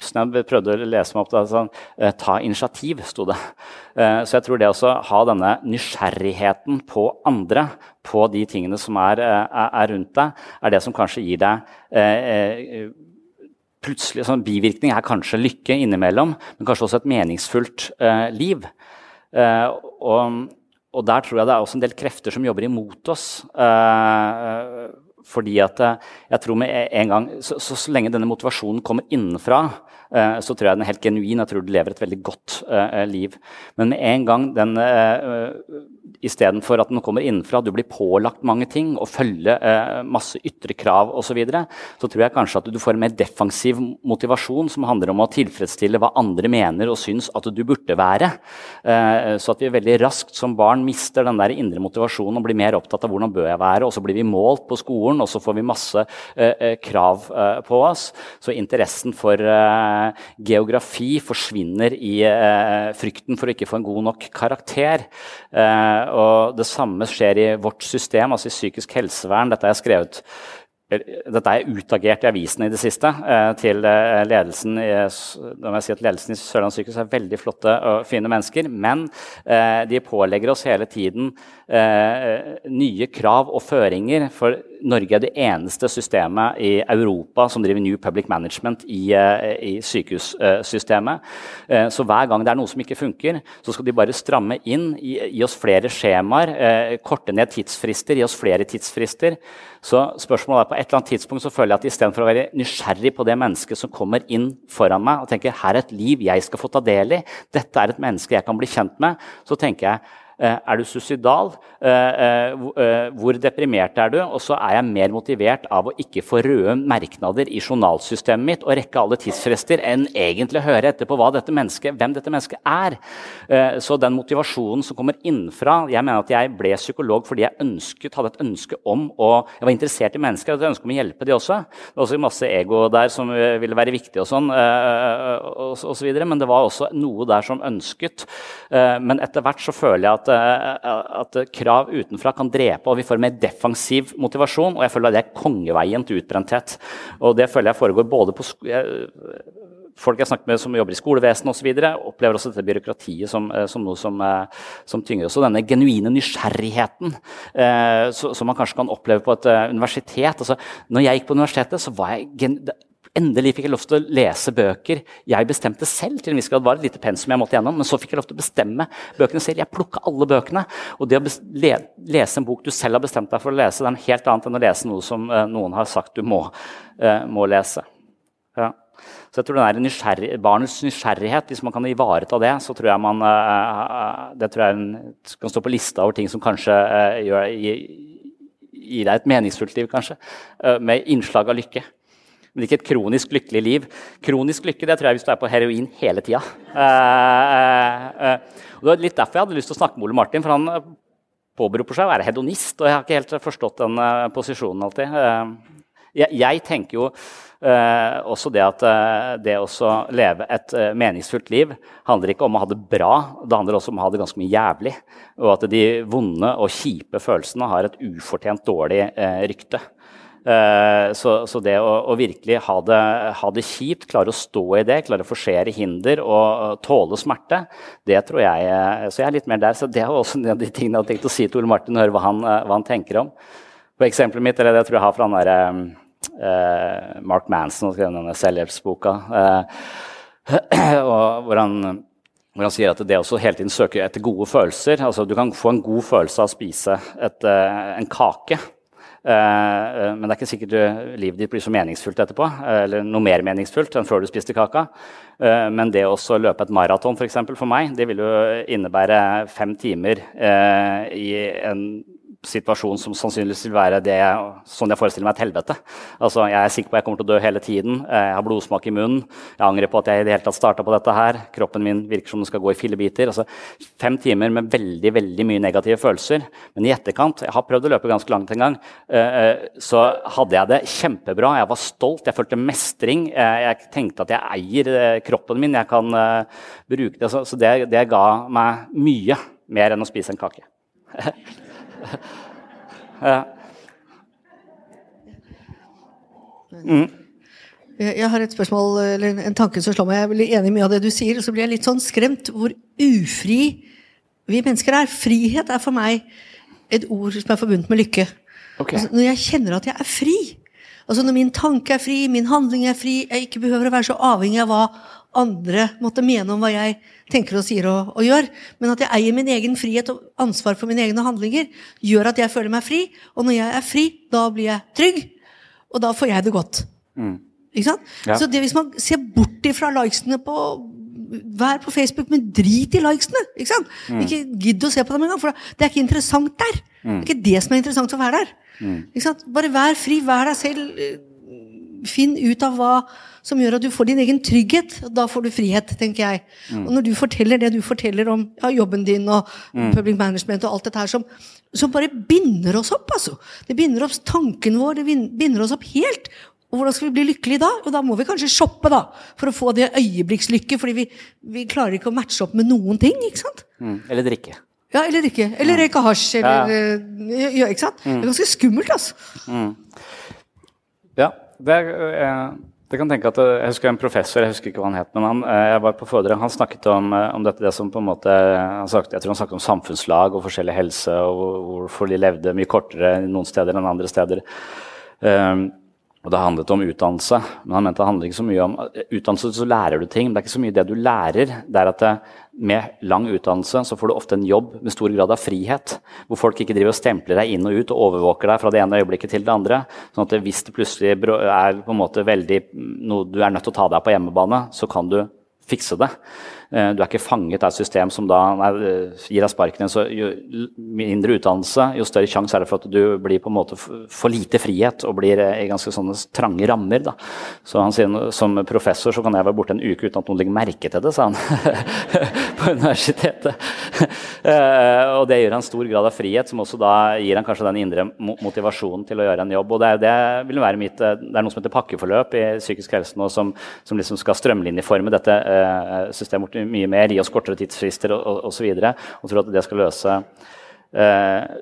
Så jeg prøvde å lese meg opp det, sånn, eh, Ta initiativ, sto det. Eh, så jeg tror det å ha denne nysgjerrigheten på andre, på de tingene som er, er, er rundt deg, er det som kanskje gir deg eh, plutselig, sånn Bivirkning er kanskje lykke innimellom, men kanskje også et meningsfullt eh, liv. Eh, og, og, der tror jeg det er også en del krefter som jobber imot oss. Eh, fordi at jeg tror med en gang, så, så, så lenge denne motivasjonen kommer innenfra, Eh, så tror jeg den er helt genuin. Jeg tror du lever et veldig godt uh, liv. Men med en gang den Istedenfor at den kommer innenfra, du blir pålagt mange ting og følger eh, masse ytre krav osv., så, videre, så tror jeg kanskje at du får en mer defensiv motivasjon som handler om å tilfredsstille hva andre mener og syns at du burde være. Eh, så at vi veldig raskt som barn mister den der indre motivasjonen og blir mer opptatt av hvordan bør jeg være, og så blir vi målt på skolen, og så får vi masse krav på oss. Så interessen for geografi forsvinner i eh, frykten for å ikke få en god nok karakter. Eh, og det samme skjer i vårt system, altså i psykisk helsevern. Dette er skrevet dette er utagert i avisene i det siste. Eh, til eh, ledelsen i, jeg si at ledelsen i Sørlandet sykehus er veldig flotte og fine mennesker. Men eh, de pålegger oss hele tiden nye krav og føringer. For Norge er det eneste systemet i Europa som driver New Public Management i, eh, i sykehussystemet. Eh, så hver gang det er noe som ikke funker, så skal de bare stramme inn, gi, oss flere skjemaer, korte ned tidsfrister, gi oss flere tidsfrister. Så spørsmålet er på et eller annet tidspunkt så føler jeg at istedenfor å være nysgjerrig på det mennesket som kommer inn foran meg og tenker her er et liv jeg skal få ta del i, dette er et menneske jeg kan bli kjent med, så tenker jeg Eh, er du suicidal? Eh, eh, hvor deprimert er du? Og så er jeg mer motivert av å ikke få røde merknader i journalsystemet mitt og rekke alle tidsfrester enn egentlig høre etter på dette hvem dette mennesket er. Så den motivasjonen som kommer innenfra Jeg mener at jeg ble psykolog fordi jeg ønsket, hadde et ønske om å Jeg var interessert i mennesker og et ønske om å hjelpe de også. Det var også masse ego der som ville være viktig, og sånn, og så videre, men det var også noe der som ønsket. Men etter hvert så føler jeg at at krav utenfra kan drepe, og vi får mer defensiv motivasjon. Og jeg føler at det er kongeveien til utbrenthet. Og det føler jeg foregår både på folk jeg snakker med som jobber i skolevesenet osv., opplever også dette byråkratiet som, eh, som noe som, eh, som, tynger. Også denne genuine nysgjerrigheten eh, som man kanskje kan oppleve på et uh, universitet. Altså, når jeg gikk på universitetet, så var jeg Endelig fikk jeg lov til å lese bøker jeg bestemte selv. til en viss grad var et lite pensum jeg måtte gjennom, Men så fikk jeg lov til å bestemme bøkene selv. Jeg plukka alle bøkene. Og det å lese en bok du selv har bestemt deg for å lese, det er noe helt annet enn å lese noe som uh, noen har sagt du må, uh, må lese. Ja. Så jeg tror den nysgjerrig, Barnets nysgjerrighet, hvis man kan ivareta det, så tror jeg man uh, det tror jeg en, kan stå på lista over ting som kanskje gir, deg et meningsfullt liv, kanskje. med innslag av lykke men ikke et kronisk lykkelig liv. Kronisk lykke det tror jeg hvis du er på heroin hele tida. Uh, uh, uh, det var litt derfor jeg hadde lyst til å snakke med Ole Martin. for han påberoper seg å være hedonist, og jeg har ikke helt forstått den posisjonen alltid. Jeg, jeg, tenker jo også det at det å leve et meningsfullt liv handler ikke om å ha det bra, det handler også om å ha det ganske mye jævlig. Og at de vonde og kjipe følelsene har et ufortjent dårlig rykte. Eh, så, så, det å, å virkelig ha det, ha det, kjipt, klare å stå i det, klare å forsere hinder og tåle smerte, det tror jeg eh, Så jeg er litt mer der. Så det er også en av de tingene jeg hadde tenkt å si til Ole Martin, høre hva han, eh, hva han tenker om. På eksempelet mitt, eller det tror jeg har fra han derre eh, Mark Manson, som skrev denne selvhjelpsboka, eh, hvor han hvor han sier at det også hele tiden søker etter gode følelser. altså Du kan få en god følelse av å spise et, en kake. Eh, eh, men det er ikke sikkert livet ditt blir så meningsfullt etterpå. Eh, eller noe mer meningsfullt enn før du spiste kaka. Men det å løpe et maraton for, for meg, det vil jo innebære fem timer i en situasjon som sannsynligvis vil være det sånn jeg forestiller meg et helvete. Altså, jeg er sikker på at jeg kommer til å dø hele tiden. Jeg har blodsmak i munnen. Jeg angrer på at jeg i det hele tatt starta på dette her. Kroppen min virker som den skal gå i fillebiter. Altså, fem timer med veldig veldig mye negative følelser. Men i etterkant Jeg har prøvd å løpe ganske langt en gang. Eh, eh, så hadde jeg det kjempebra. Jeg var stolt. Jeg følte mestring. Eh, jeg tenkte at jeg eier kroppen min. Jeg kan bruke det. Så det, det ga meg mye mer enn å spise en kake. ja. Mm. Jeg har et spørsmål, eller en- tanke som slår meg. Jeg er veldig enig i mye av det du sier. Og så blir jeg litt sånn skremt hvor ufri vi mennesker er. Frihet er for meg et ord som er forbundet med lykke. Altså, når jeg kjenner at jeg er fri, altså når min tanke er fri, min handling er fri, jeg ikke behøver å være så avhengig av hva andre måtte mene om hva jeg tenker og sier og, og gjør, men at jeg eier min egen frihet og ansvar for mine egne handlinger, gjør at jeg føler meg fri. Og når jeg er fri, da blir jeg trygg, og da får jeg det godt. Ikke sant? Ja. Så det hvis man ser bort ifra likesene på Vær på Facebook, men drit i likesene! Ikke sant? Mm. Ikke gidd å se på dem engang, for det er ikke interessant der. Det Mm. er ikke det som er interessant for å være der. Ikke sant? Bare vær fri, vær deg selv. Eh, Finn ut av hva som gjør at du får din egen trygghet. Da får du frihet, tenker jeg. Mm. Og når du forteller det du forteller om ja, jobben din og Mm. public management og alt dette her som, som bare binder oss opp, altså. Det binder opp tanken vår, det binder oss opp helt. Og hvordan skal vi bli lykkelige da? Og da må vi kanskje shoppe, da. For å få det øyeblikkslykke, fordi vi, vi klarer ikke å matche opp med noen ting. ikke sant? Mm. Eller drikke. Ja, eller drikke. Eller røyke hasj, eller ja. ja, ikke sant? Det er ganske skummelt, altså. Mm. Ja, det, er, jeg det kan tenke at eh, Jeg husker en professor, jeg husker ikke hva han het, men han, eh, jeg var på foredrag, han snakket om, eh, om dette det som på en måte han snakket, Jeg tror han snakket om samfunnslag og forskjellig helse, og hvorfor de levde mye kortere noen steder enn andre steder. Um, og Det handlet om utdannelse, men han mente det handler ikke så mye om utdannelse. Så lærer du ting, men det er ikke så mye det du lærer. Det er at det, med lang utdannelse så får du ofte en jobb med stor grad av frihet. Hvor folk ikke driver og stempler deg inn og ut og overvåker deg fra det ene øyeblikket til det andre. sånn at hvis det plutselig er på en måte veldig noe du er nødt til å ta deg på hjemmebane, så kan du fikse det. Eh, Du er ikke fanget av et system som da eh, gir deg sparken. Så jo mindre utdannelse, jo større sjanse er det for at du blir på en måte for lite frihet og blir eh, i ganske sånne trange rammer. Da. Så han sier som professor så kan jeg være borte en uke uten at noen legger merke til det, sa han på universitetet. Og det gir han stor grad av frihet, som også da gir han kanskje den indre motivasjonen til å gjøre en jobb. Og det, er, det vil være mitt, det er noe som heter pakkeforløp i psykisk helse nå, som, som liksom skal strømlinjeforme dette systemet vårt mye mer, gi oss kortere tidsfrister og, og, og videre, og tror at det skal løse eh,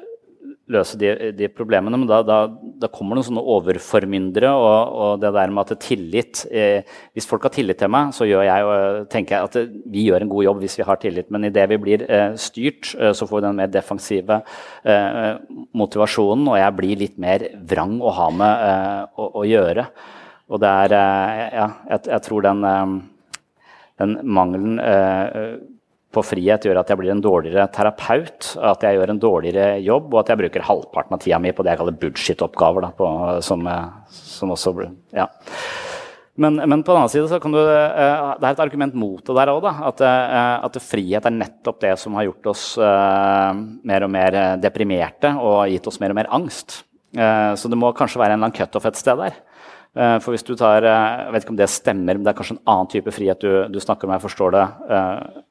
løse de, de problemene, men da, da, da kommer det noen sånne overformyndere. Og, og det der med at tillit eh, Hvis folk har tillit til meg, så gjør jeg, og tenker jeg at vi gjør en god jobb hvis vi har tillit. Men idet vi blir eh, styrt, eh, så får vi den mer defensive eh, motivasjonen, og jeg blir litt mer vrang å ha med eh, å, å gjøre. Og det er Ja, jeg, jeg tror den, den mangelen eh, på frihet gjør at jeg blir en dårligere terapeut, at jeg gjør en dårligere jobb, og at jeg bruker halvparten av tida mi på det jeg kaller bullshit-oppgaver. som, eh, som også ja. Men, men på den annen side så kan du, eh, det er et argument mot det der òg. At, at frihet er nettopp det som har gjort oss mer og mer deprimerte og gitt oss mer og mer angst. Så det må kanskje være en cutoff et sted der. Eh, For hvis du tar, eh, Jeg vet ikke om det stemmer, men det er kanskje en annen type frihet du, du snakker om. Jeg forstår det eh,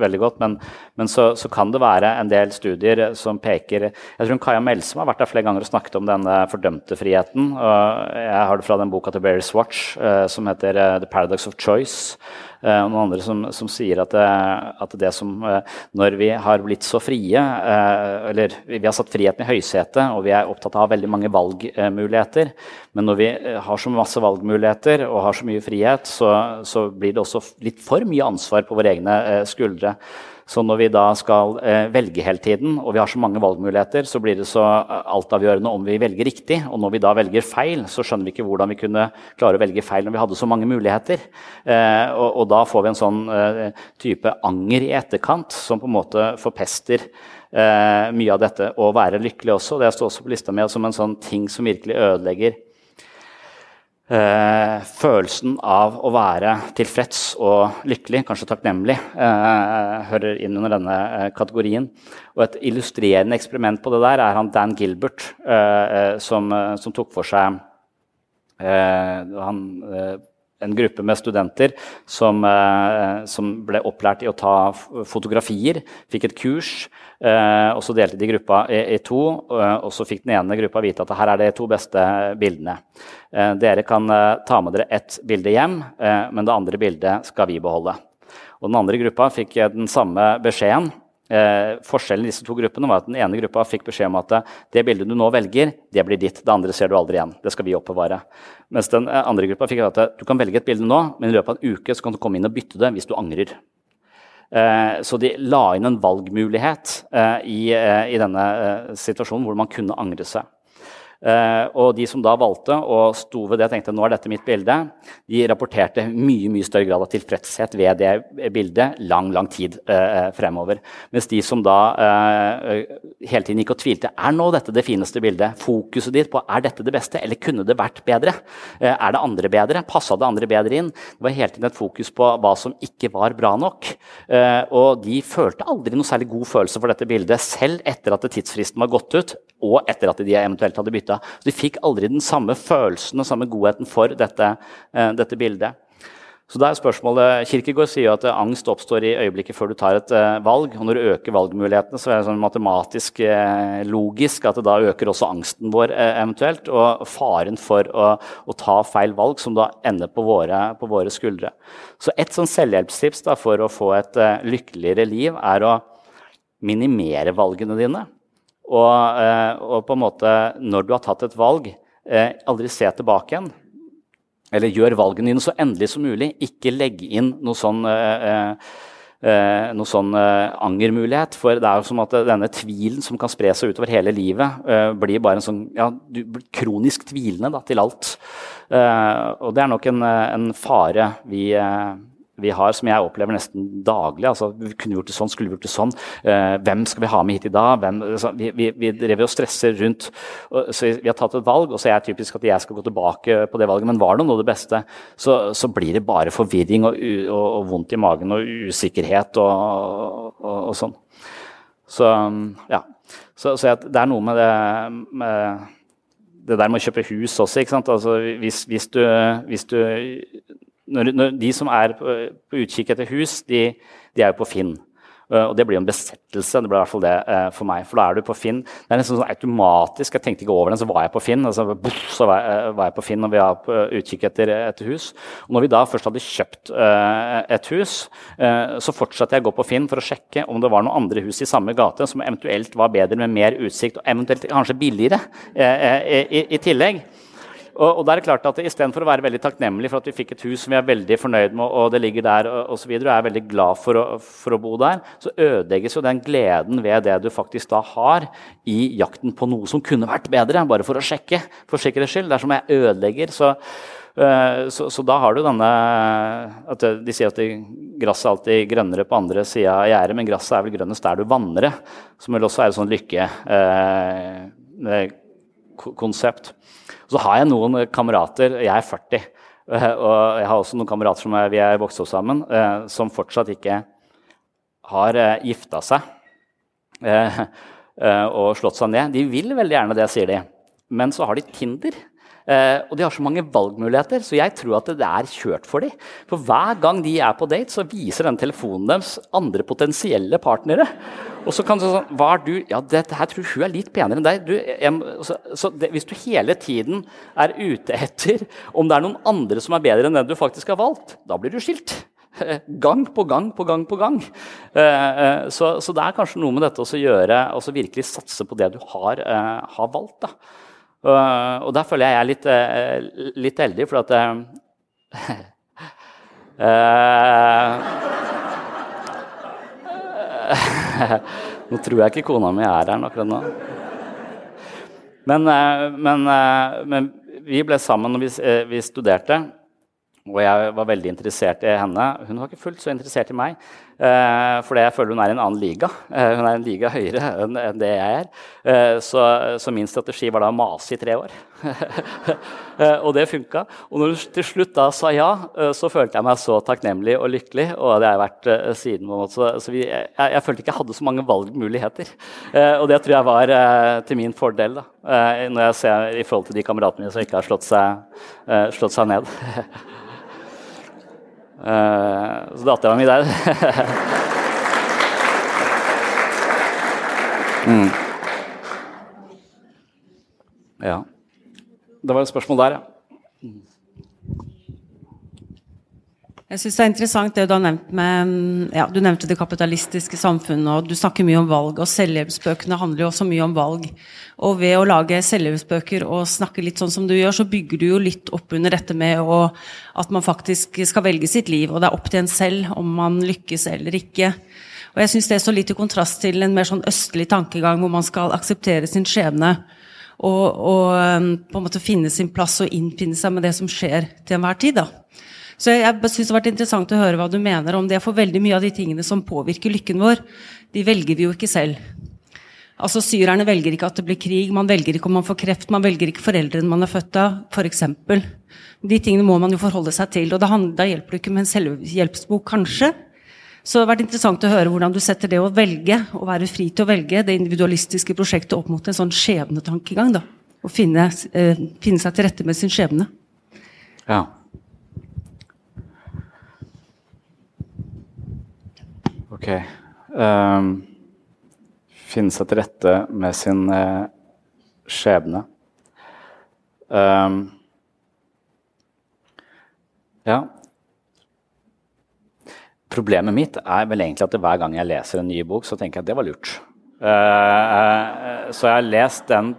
veldig godt, men, men så, så kan det være en del studier som peker Jeg tror Kaja Melsom har vært der flere ganger og snakket om denne fordømte friheten. og Jeg har det fra den boka til Barry Swatch eh, som heter eh, 'The Paradox of Choice'. Eh, og noen andre som, som sier at det, at det som eh, Når vi har blitt så frie, eh, eller vi har satt friheten i høysetet, og vi er opptatt av veldig mange valgmuligheter, men når vi eh, har så masse valgmuligheter og har så mye frihet, så, så blir det også litt for mye ansvar på våre egne eh, skuldre. Så når vi da skal eh, velge hele tiden, og vi har så mange valgmuligheter, så blir det så eh, altavgjørende om vi velger riktig. Og når vi da velger feil, så skjønner vi ikke hvordan vi kunne klare å velge feil når vi hadde så mange muligheter. Eh, og, og da får vi en sånn type anger i etterkant som på en måte forpester mye av dette å være lykkelig også. Det står også på lista mi som en sånn ting som virkelig ødelegger Eh, følelsen av å være tilfreds og lykkelig, kanskje takknemlig, eh, hører inn under denne eh, kategorien. Og et illustrerende eksperiment på det der er han Dan Gilbert, eh, eh, som, eh, som tok for seg han, en gruppe med studenter som, eh, som ble opplært i å ta fotografier, fikk et kurs. Eh, og Så delte de gruppa i, i to, Og, og så fikk den ene gruppa vite at her er de to beste bildene. Eh, dere kan eh, ta med dere ett bilde hjem, eh, men det andre bildet skal vi beholde. Og Den andre gruppa fikk eh, den samme beskjeden. Eh, forskjellen i disse to gruppene var at Den ene gruppa fikk beskjed om at det bildet du nå velger, det blir ditt. Det andre ser du aldri igjen. Det skal vi oppbevare. Mens den eh, andre gruppa fikk at du kan velge et bilde nå, men i løpet av en uke så kan du komme inn og bytte det hvis du angrer. Eh, så de la inn en valgmulighet eh, i, eh, i, denne eh, situasjonen hvor man kunne angre seg. Uh, og de som da valgte og sto ved det, og tenkte nå er dette mitt bilde, de rapporterte mye mye større grad av tilfredshet ved det bildet lang lang tid eh, fremover. Mens de som da eh, hele tiden gikk og tvilte er nå dette det fineste bildet, fokuset ditt på er dette det beste, eller kunne det vært bedre? er det andre bedre? Passa det andre bedre inn? Det var hele tiden et fokus på hva som ikke var bra nok. og de følte aldri noe særlig god følelse for dette bildet, selv etter at tidsfristen var gått ut, og etter at de eventuelt hadde bytta bytta. Så de fikk aldri den samme følelsen og samme godheten for dette, eh, dette bildet. Så da er spørsmålet, Kirkegård sier jo at angst oppstår i øyeblikket før du tar et uh, valg. og Når du øker valgmulighetene, så er det sånn matematisk logisk at det da øker også angsten vår eventuelt. Og faren for å, å, ta feil valg, som da ender på våre, på våre skuldre. Så et sånn selvhjelpstips da, for å få et lykkeligere liv er å minimere valgene dine. Og, eh, og, på en måte, når du har tatt et valg, eh, aldri se tilbake igjen. Eller gjør valgene dine så endelig som mulig. Ikke legg inn noe sånn, eh, eh, noe sånn eh, angermulighet. For det er jo som at denne tvilen som kan spre seg utover hele livet, eh, blir bare en sånn ja, du blir kronisk tvilende da, til alt. og det er nok en, en fare vi vi har, som jeg opplever nesten daglig. altså vi Kunne gjort det sånn, skulle vi gjort det sånn? Eh, hvem skal vi ha med hit i dag? Hvem, altså, vi, vi, vi drev og stresser rundt. Og, så vi har tatt et valg, og så er jeg typisk at jeg skal gå tilbake på det valget. Men var det nå det beste, så, så, blir det bare forvirring og, og, og, vondt i magen og usikkerhet og sånn. Så ja. Så, så jeg, det er noe med det med det der med å kjøpe hus også. ikke sant? Altså, hvis, hvis, du, hvis du når, når de som er på, på, utkikk etter hus, de, de er jo på Finn. Uh, og det blir jo en besettelse. det ble i hvert fall det uh, for meg. For da er du på Finn. Det er nesten sånn automatisk. Jeg tenkte ikke over den, så var jeg på Finn. Altså, buff, så var jeg, uh, var jeg, på Finn når vi var på utkikk etter, etter, hus. Og når vi da først hadde kjøpt et hus, så fortsatte jeg å gå på Finn for å sjekke om det var noen andre hus i samme gate som eventuelt var bedre med mer utsikt, og eventuelt kanskje billigere i, i tillegg. Og, og da er det klart at Istedenfor å være veldig takknemlig for at vi fikk et hus som vi er veldig fornøyd med, og det ligger der, og, og, så videre, og er veldig glad for å, for å, bo der, så ødelegges jo den gleden ved det du faktisk da har i jakten på noe som kunne vært bedre, bare for å sjekke. for sikkerhets skyld. Dersom jeg ødelegger, så, uh, så, så, da har du denne at De sier at gresset alltid grønnere på andre sida av gjerdet, men gresset er vel grønnest der du vanner. Som vel også er et sånn lykkekonsept. Uh, så har jeg noen kamerater Jeg er 40. Eh, og jeg har også noen kamerater som vi er vokst opp sammen, eh, som fortsatt ikke har eh, gifta seg og slått seg ned. De vil veldig gjerne det, sier de. Men så har de Tinder. Uh, og de har så mange valgmuligheter, så jeg tror at det er kjørt for dem. For hver gang de er på date, så viser den telefonen deres andre potensielle partnere. Og så kan du sånn Hva du? Ja, dette her tror hun er litt penere enn deg. Du, jeg, så, så det, hvis du hele tiden er ute etter om det er noen andre som er bedre enn den du faktisk har valgt, da blir du skilt. Gang på gang på gang på gang. Uh, så, så, det er kanskje noe med dette å gjøre, og virkelig satse på det du har, har valgt. da. Uh, og der føler jeg jeg er litt, uh, litt heldig, for at uh, Nå tror jeg ikke kona mi er her akkurat nå. Men, men, men vi ble sammen når vi, vi studerte. Og jeg var veldig interessert i henne. Hun var ikke fullt så interessert i meg. Eh, fordi jeg føler hun er i en annen liga. Eh, hun er en liga høyere enn, det jeg er. Eh, så, så, min strategi var da å mase i tre år. Og det funka. Og når hun til slutt da sa ja, så følte jeg meg så takknemlig og lykkelig. Og det har jeg vært siden. Så, så vi, jeg, jeg, følte ikke jeg hadde så mange valgmuligheter. og det tror jeg var til min fordel da, når jeg ser i forhold til de kameratene mine som ikke har slått seg, slått seg ned. Uh, så dattera mi der mm. Ja. Det var et spørsmål der, ja. Jeg synes det er interessant det du har nevnt med ja, Du nevnte det kapitalistiske samfunnet, og du snakker mye om valg. Og selvhjelpsbøkene handler jo også mye om valg. Og ved å lage selvhjelpsbøker og snakke litt sånn som du gjør, så bygger du jo litt opp under dette med å, at man faktisk skal velge sitt liv, og det er opp til en selv om man lykkes eller ikke. Og jeg syns det står litt i kontrast til en mer sånn østlig tankegang hvor man skal akseptere sin skjebne. Og, og på en måte finne sin plass og innfinne seg med det som skjer til enhver tid. da. Så jeg synes det har vært interessant å høre hva du mener om det. For veldig mye av de tingene som påvirker lykken vår, de velger vi jo ikke selv. Altså Syrerne velger ikke at det blir krig, man velger ikke om man får kreft, man velger ikke foreldrene man er født av, f.eks. De tingene må man jo forholde seg til. Og da, da hjelper det ikke med en selvhjelpsbok, kanskje. Så det har vært interessant å høre hvordan du setter det å velge, å være fri til å velge, det individualistiske prosjektet opp mot en sånn skjebnetankegang. da, Å finne, eh, finne seg til rette med sin skjebne. Ja. Ok. Um, finne seg til rette med sin uh, skjebne. Um, ja. Problemet mitt er vel egentlig at hver gang jeg leser en ny bok, så tenker jeg at det var lurt. Uh, så jeg har lest den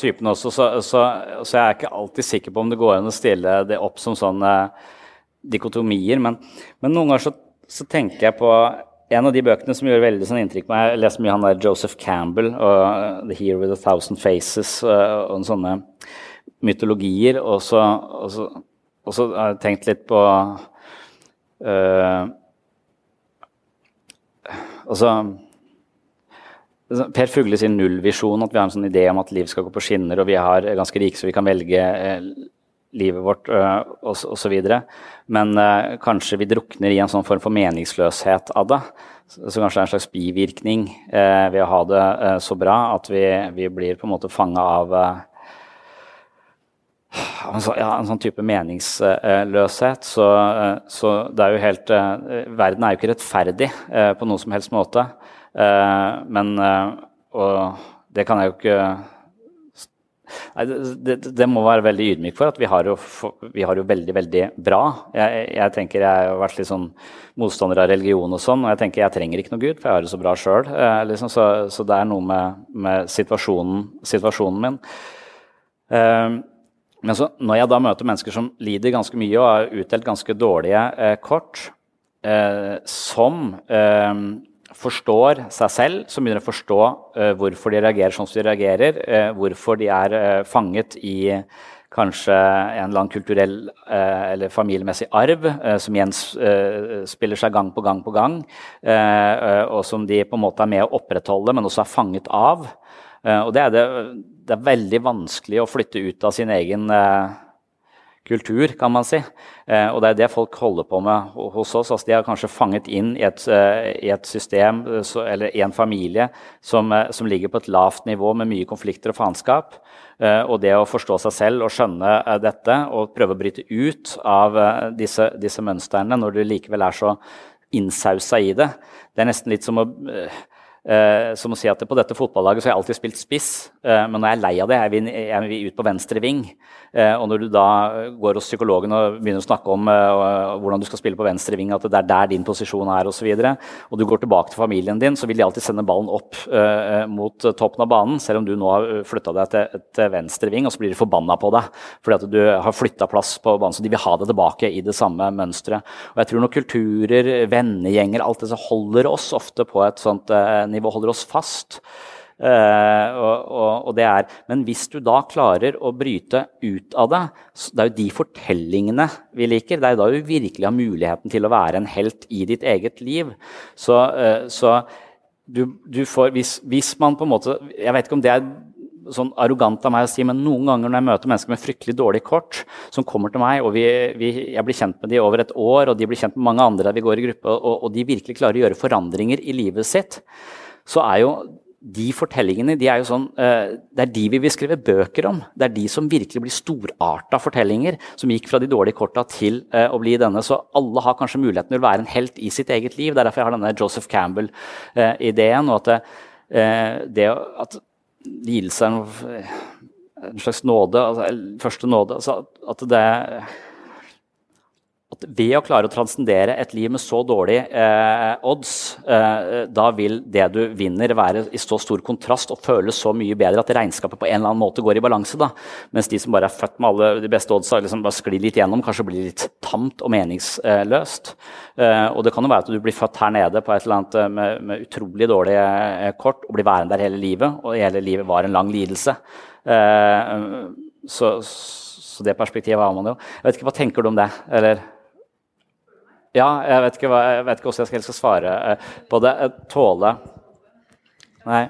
typen også, så, så, så, jeg er ikke alltid sikker på om det går an å stille det opp som sånne dikotomier. Men, men noen ganger så, så tenker jeg på en av de bøkene som gjør veldig sånn inntrykk på meg Jeg leser mye han der Joseph Campbell og uh, The Hero with a Thousand Faces og, og sånne mytologier. Og så, og, så, og så, har jeg tenkt litt på uh, altså, Per Fugle sin nullvisjon, at vi har en sånn idé om at liv skal gå på skinner, og vi er ganske rike så vi kan velge eh, livet vårt uh, osv. Men uh, kanskje vi drukner i en sånn form for meningsløshet av det. Så, så kanskje det er en slags bivirkning ved å ha det så bra at vi, vi, blir på en måte fanga av en, så, ja, en, sånn type meningsløshet. Så, så, det er jo helt Verden er jo ikke rettferdig på noen som helst måte. men Og det kan jeg jo ikke Nei, det, det, må være veldig ydmyk for at vi har jo, vi har jo veldig, veldig bra. Jeg, jeg, tenker jeg har vært litt sånn motstander av religion og sånn, og jeg tenker jeg trenger ikke noe Gud, for jeg har det så bra sjøl. Eh, liksom, så, så, det er noe med, med situasjonen, situasjonen, min. Eh, men så, når jeg da møter mennesker som lider ganske mye og har utdelt ganske dårlige eh, kort, eh, som eh, forstår seg selv, som begynner å forstå uh, hvorfor de reagerer sånn som de reagerer, uh, hvorfor de er uh, fanget i kanskje en eller annen kulturell eller familiemessig arv som gjenspiller seg gang på gang på gang, og som de på en måte er med å opprettholde, men også er fanget av. og det er, det, det er veldig vanskelig å flytte ut av sin egen kultur, kan man si. Eh, og det er det folk holder på med hos oss. Altså, de har kanskje fanget inn i et, uh, i et system eh, eller i en familie som, som, ligger på et lavt nivå med mye konflikter og faenskap. Og det å forstå seg selv og skjønne dette og prøve å bryte ut av disse, disse mønstrene når du likevel er så innsausa i det, det er nesten litt som å som å si at På dette fotballaget så har jeg alltid spilt spiss, uh, men jeg er lei av det, jeg vil, jeg vil ut på venstre ving. Uh, og når du da går hos psykologen og begynner å snakke om hvordan du skal spille på venstre ving, at det er der din posisjon er osv., og, så videre, og du går tilbake til familien din, så vil de alltid sende ballen opp mot toppen av banen, selv om du nå har flytta deg til, til venstre ving, og så blir de forbanna på deg fordi at du har flytta plass på banen. Så de vil ha deg tilbake i det samme mønsteret. Og jeg tror når kulturer, vennegjenger, alt det som holder oss ofte på et sånt nivå, holder oss fast. Uh, og, og, og, det er, Men hvis du da klarer å bryte ut av det Det er jo de fortellingene vi liker. Det er jo da du virkelig har muligheten til å være en helt i ditt eget liv. Så, uh, så du, du, får hvis, hvis, man på en måte Jeg vet ikke om det er sånn arrogant av meg å si, men noen ganger når jeg møter mennesker med fryktelig dårlig kort, som kommer til meg, og vi, vi, jeg blir kjent med dem over et år, og de blir kjent med mange andre der vi går i gruppe, og, og de virkelig klarer å gjøre forandringer i livet sitt, så er jo de fortellingene de er jo sånn, uh, det er de vi vil skrive bøker om. Det er de som virkelig blir storarta fortellinger, som gikk fra de dårlige korta til uh, å bli denne. Så alle har kanskje muligheten til å være en helt i sitt eget liv. Det er derfor jeg har denne Joseph Campbell-ideen. Uh, og at, det, at lidelse er en, slags nåde, altså, første nåde altså, at det at ved å klare å transcendere et liv med så dårlige eh, odds, eh, da vil det du vinner, være i så stor kontrast og føles så mye bedre at regnskapet på en eller annen måte går i balanse. Da. Mens de som bare er født med alle de beste oddsa, liksom bare sklir litt gjennom, kanskje blir litt tamt og meningsløst. Eh, og det kan jo være at du blir født her nede på et eller annet eh, med, med utrolig dårlige eh, kort og blir værende der hele livet, og hele livet var en lang lidelse. Eh, så så det perspektivet har man jo. Jeg vet ikke, Hva tenker du om det? Eller Ja, jeg vet ikke, hva, jeg vet ikke hvordan jeg skal svare eh, på det. Tåle Nei.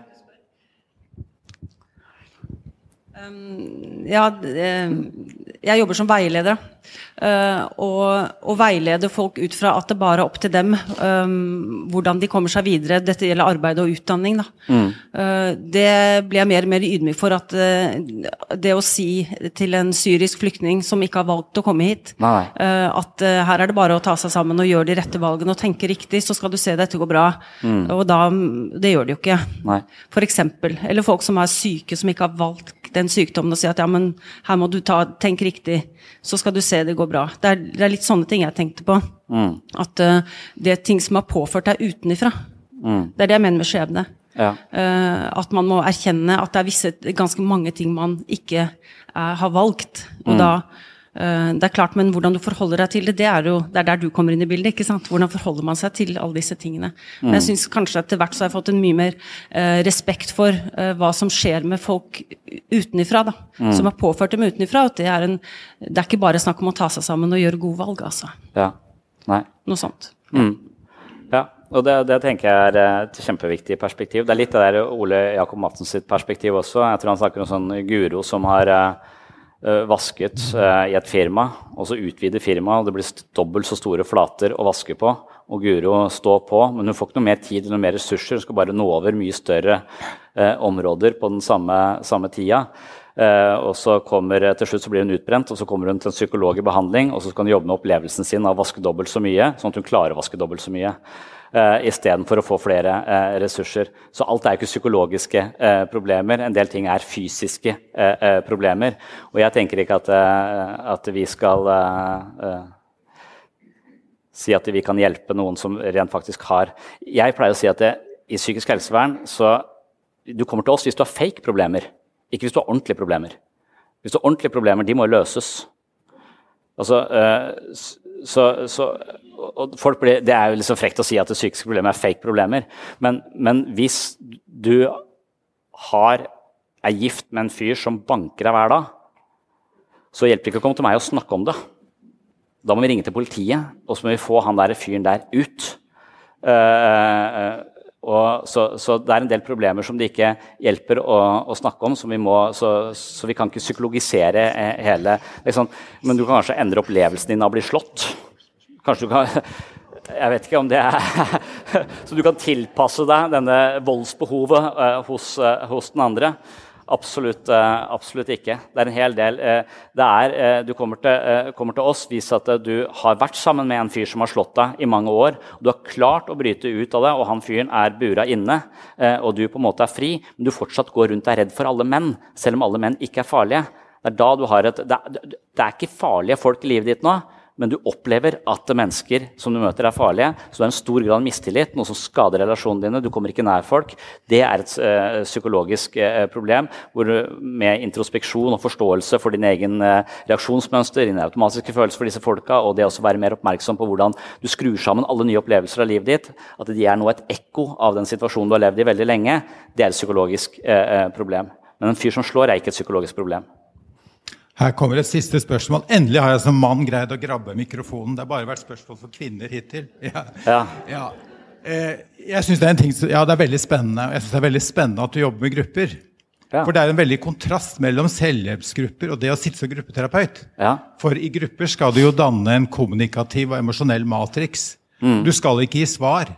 Um, ja, jeg jobber som veileder. Uh, og, og veileder folk ut fra at det bare er opp til dem um, hvordan de kommer seg videre. Dette gjelder arbeid og utdanning. Mm. Uh, det blir jeg mer og mer ydmyk for. at uh, Det å si til en syrisk flyktning som ikke har valgt å komme hit, at her er det bare å ta seg sammen og gjøre de rette valgene og tenke riktig, så skal du se dette går bra. Mm. Og da Det gjør de jo ikke. Nei. For eksempel. Eller folk som er syke, som ikke har valgt den sykdommen og si at ja, men her må du ta, tenke riktig, så skal du se det går bra. Det er, det er litt sånne ting jeg tenkte på. Mm. At uh, det er ting som har påført deg utenifra. Mm. Det er det jeg mener med skjebne. Ja. Uh, at man må erkjenne at det er visse, ganske mange ting man ikke uh, har valgt. Og mm. da det er klart, Men hvordan du forholder deg til det, det er jo det er der du kommer inn i bildet. ikke sant? Hvordan forholder man seg til alle disse tingene. Mm. Men jeg syns kanskje etter hvert så har jeg fått en mye mer uh, respekt for uh, hva som skjer med folk utenifra. da, mm. Som har påført dem utenifra. At det er, en, det er ikke bare snakk om å ta seg sammen og gjøre gode valg, altså. Ja. Nei. Noe sånt. Mm. Ja, og det, det, tenker jeg er et kjempeviktig perspektiv. Det er litt det der Ole Jakob Madsen sitt perspektiv også. Jeg tror han snakker om sånn guro som har Eh, vasket uh, i et firma, og så utvider firmaet, og det blir dobbelt så store flater å vaske på. Og Guro står på, men hun får ikke noe mer tid eller mer ressurser. Hun skal bare nå over mye større eh, områder på den samme, samme tida. Eh, og så kommer, Til slutt så blir hun utbrent, og så kommer hun til en psykolog i behandling. Og så skal hun jobbe med opplevelsen sin av å vaske dobbelt så mye, sånn at hun klarer å vaske dobbelt så mye uh, istedenfor å få flere eh, ressurser. Så alt er ikke psykologiske eh, problemer. En del ting er fysiske eh, problemer. Og jeg tenker ikke at, at vi skal si at vi kan hjelpe noen som rent faktisk har Jeg pleier å si at det, i psykisk helsevern så Du kommer til oss hvis du har fake problemer, ikke hvis du har ordentlige problemer. Hvis du har ordentlige problemer, de må løses. Altså, så, så blir, Det er jo liksom frekt å si at det psykiske problemet er fake problemer. Men, men hvis du har, er gift med en fyr som banker deg hver dag, så hjelper det ikke å komme til meg og snakke om det. Da må vi ringe til politiet, og så må vi få han der fyren der ut. Uh, og så, så, det er en del problemer som det ikke hjelper å, å snakke om. Vi må, så, så, vi kan ikke psykologisere hele liksom. Men du kan kanskje endre opplevelsen din av å bli slått. Kanskje du kan Jeg vet ikke om det er Så du kan tilpasse deg denne voldsbehovet uh, hos, uh, hos, den andre. Absolutt, uh, absolutt, ikke. Det er en hel del. det er, du kommer til, kommer til oss, vis at du har vært sammen med en fyr som har slått deg i mange år. Du har klart å bryte ut av det, og han fyren er bura inne. og du på en måte er fri, men du fortsatt går rundt og er redd for alle menn, selv om alle menn ikke er farlige. Det er et, det det er ikke farlige folk i livet ditt nå men du opplever at mennesker som du møter, er farlige. Så det er en stor grad mistillit, noe som skader relasjonene dine. Du kommer ikke nær folk. Det er et uh, psykologisk uh, problem hvor du med introspeksjon og forståelse for din egen uh, reaksjonsmønster, dine automatiske følelser for disse folka, og det å være mer oppmerksom på hvordan du skrur sammen alle nye opplevelser av livet ditt, at de er nå et ekko av den situasjonen du har levd i veldig lenge, det er et psykologisk problem. Men en fyr som slår, er ikke et psykologisk problem. Her kommer et siste spørsmål. Endelig har jeg som mann greid å grabbe mikrofonen. Det har bare vært spørsmål for kvinner hittil. Ja. ja. ja. Eh, jeg synes det er en ting, ja, det er veldig spennende. Jeg synes det er veldig spennende at du jobber med grupper. Ja. For det er en veldig kontrast mellom selvhjelpsgrupper og det å sitte som gruppeterapeut. Ja. For i grupper skal du jo danne en kommunikativ og emosjonell matrix. Mm. Du skal ikke gi svar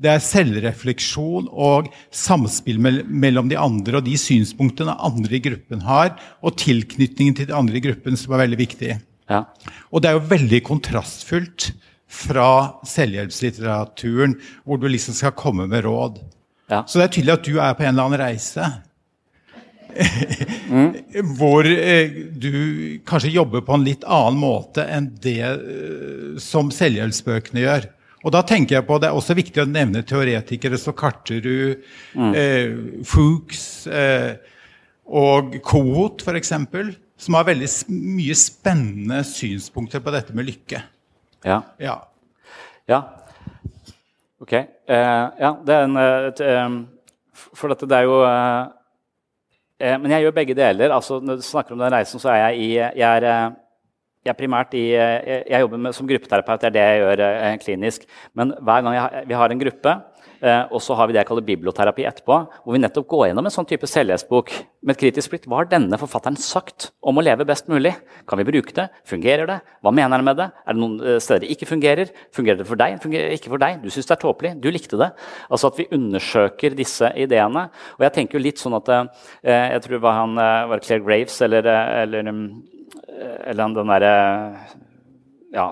det er selvrefleksjon og samspill mellom de andre og de synspunktene andre i gruppen har, og tilknytningen til de andre i gruppen, som er veldig viktig. Ja. Og det er jo veldig kontrastfullt fra selvhjelpslitteraturen, hvor du liksom skal komme med råd. Ja. Så det er tydelig at du er på en eller annen reise. mm. hvor eh, du kanskje jobber på en litt annen måte enn det eh, som selvhjelpsbøkene gjør. Og da tenker jeg på, Det er også viktig å nevne teoretikere som Karterud, mm. eh, Fuchs eh, og Kohut f.eks., som har veldig mye spennende synspunkter på dette med lykke. Ja. ja. ja. Ok. Eh, ja, det er en uh, For dette, det er jo uh, Men jeg gjør begge deler. Altså, når du snakker om den reisen, så er jeg i jeg er, jeg i, jeg jobber med, som gruppeterapeut, det er det jeg gjør klinisk. Men hver gang jeg, vi har en gruppe, Eh, og så har vi det jeg kaller biblioterapi etterpå, hvor vi nettopp går gjennom en sånn type selvhjelpsbok med et kritisk blikk. Hva har denne forfatteren sagt om å leve best mulig? Kan vi bruke det? Fungerer det? Hva mener han med det? Er det noen eh, steder det ikke fungerer? Fungerer det for deg? Fungerer det ikke for deg? Du syns det er tåpelig? Du likte det? Altså at vi undersøker disse ideene. Og jeg tenker jo litt sånn at eh, Jeg tror det var han var Claire Graves eller, eller, eller den derre ja,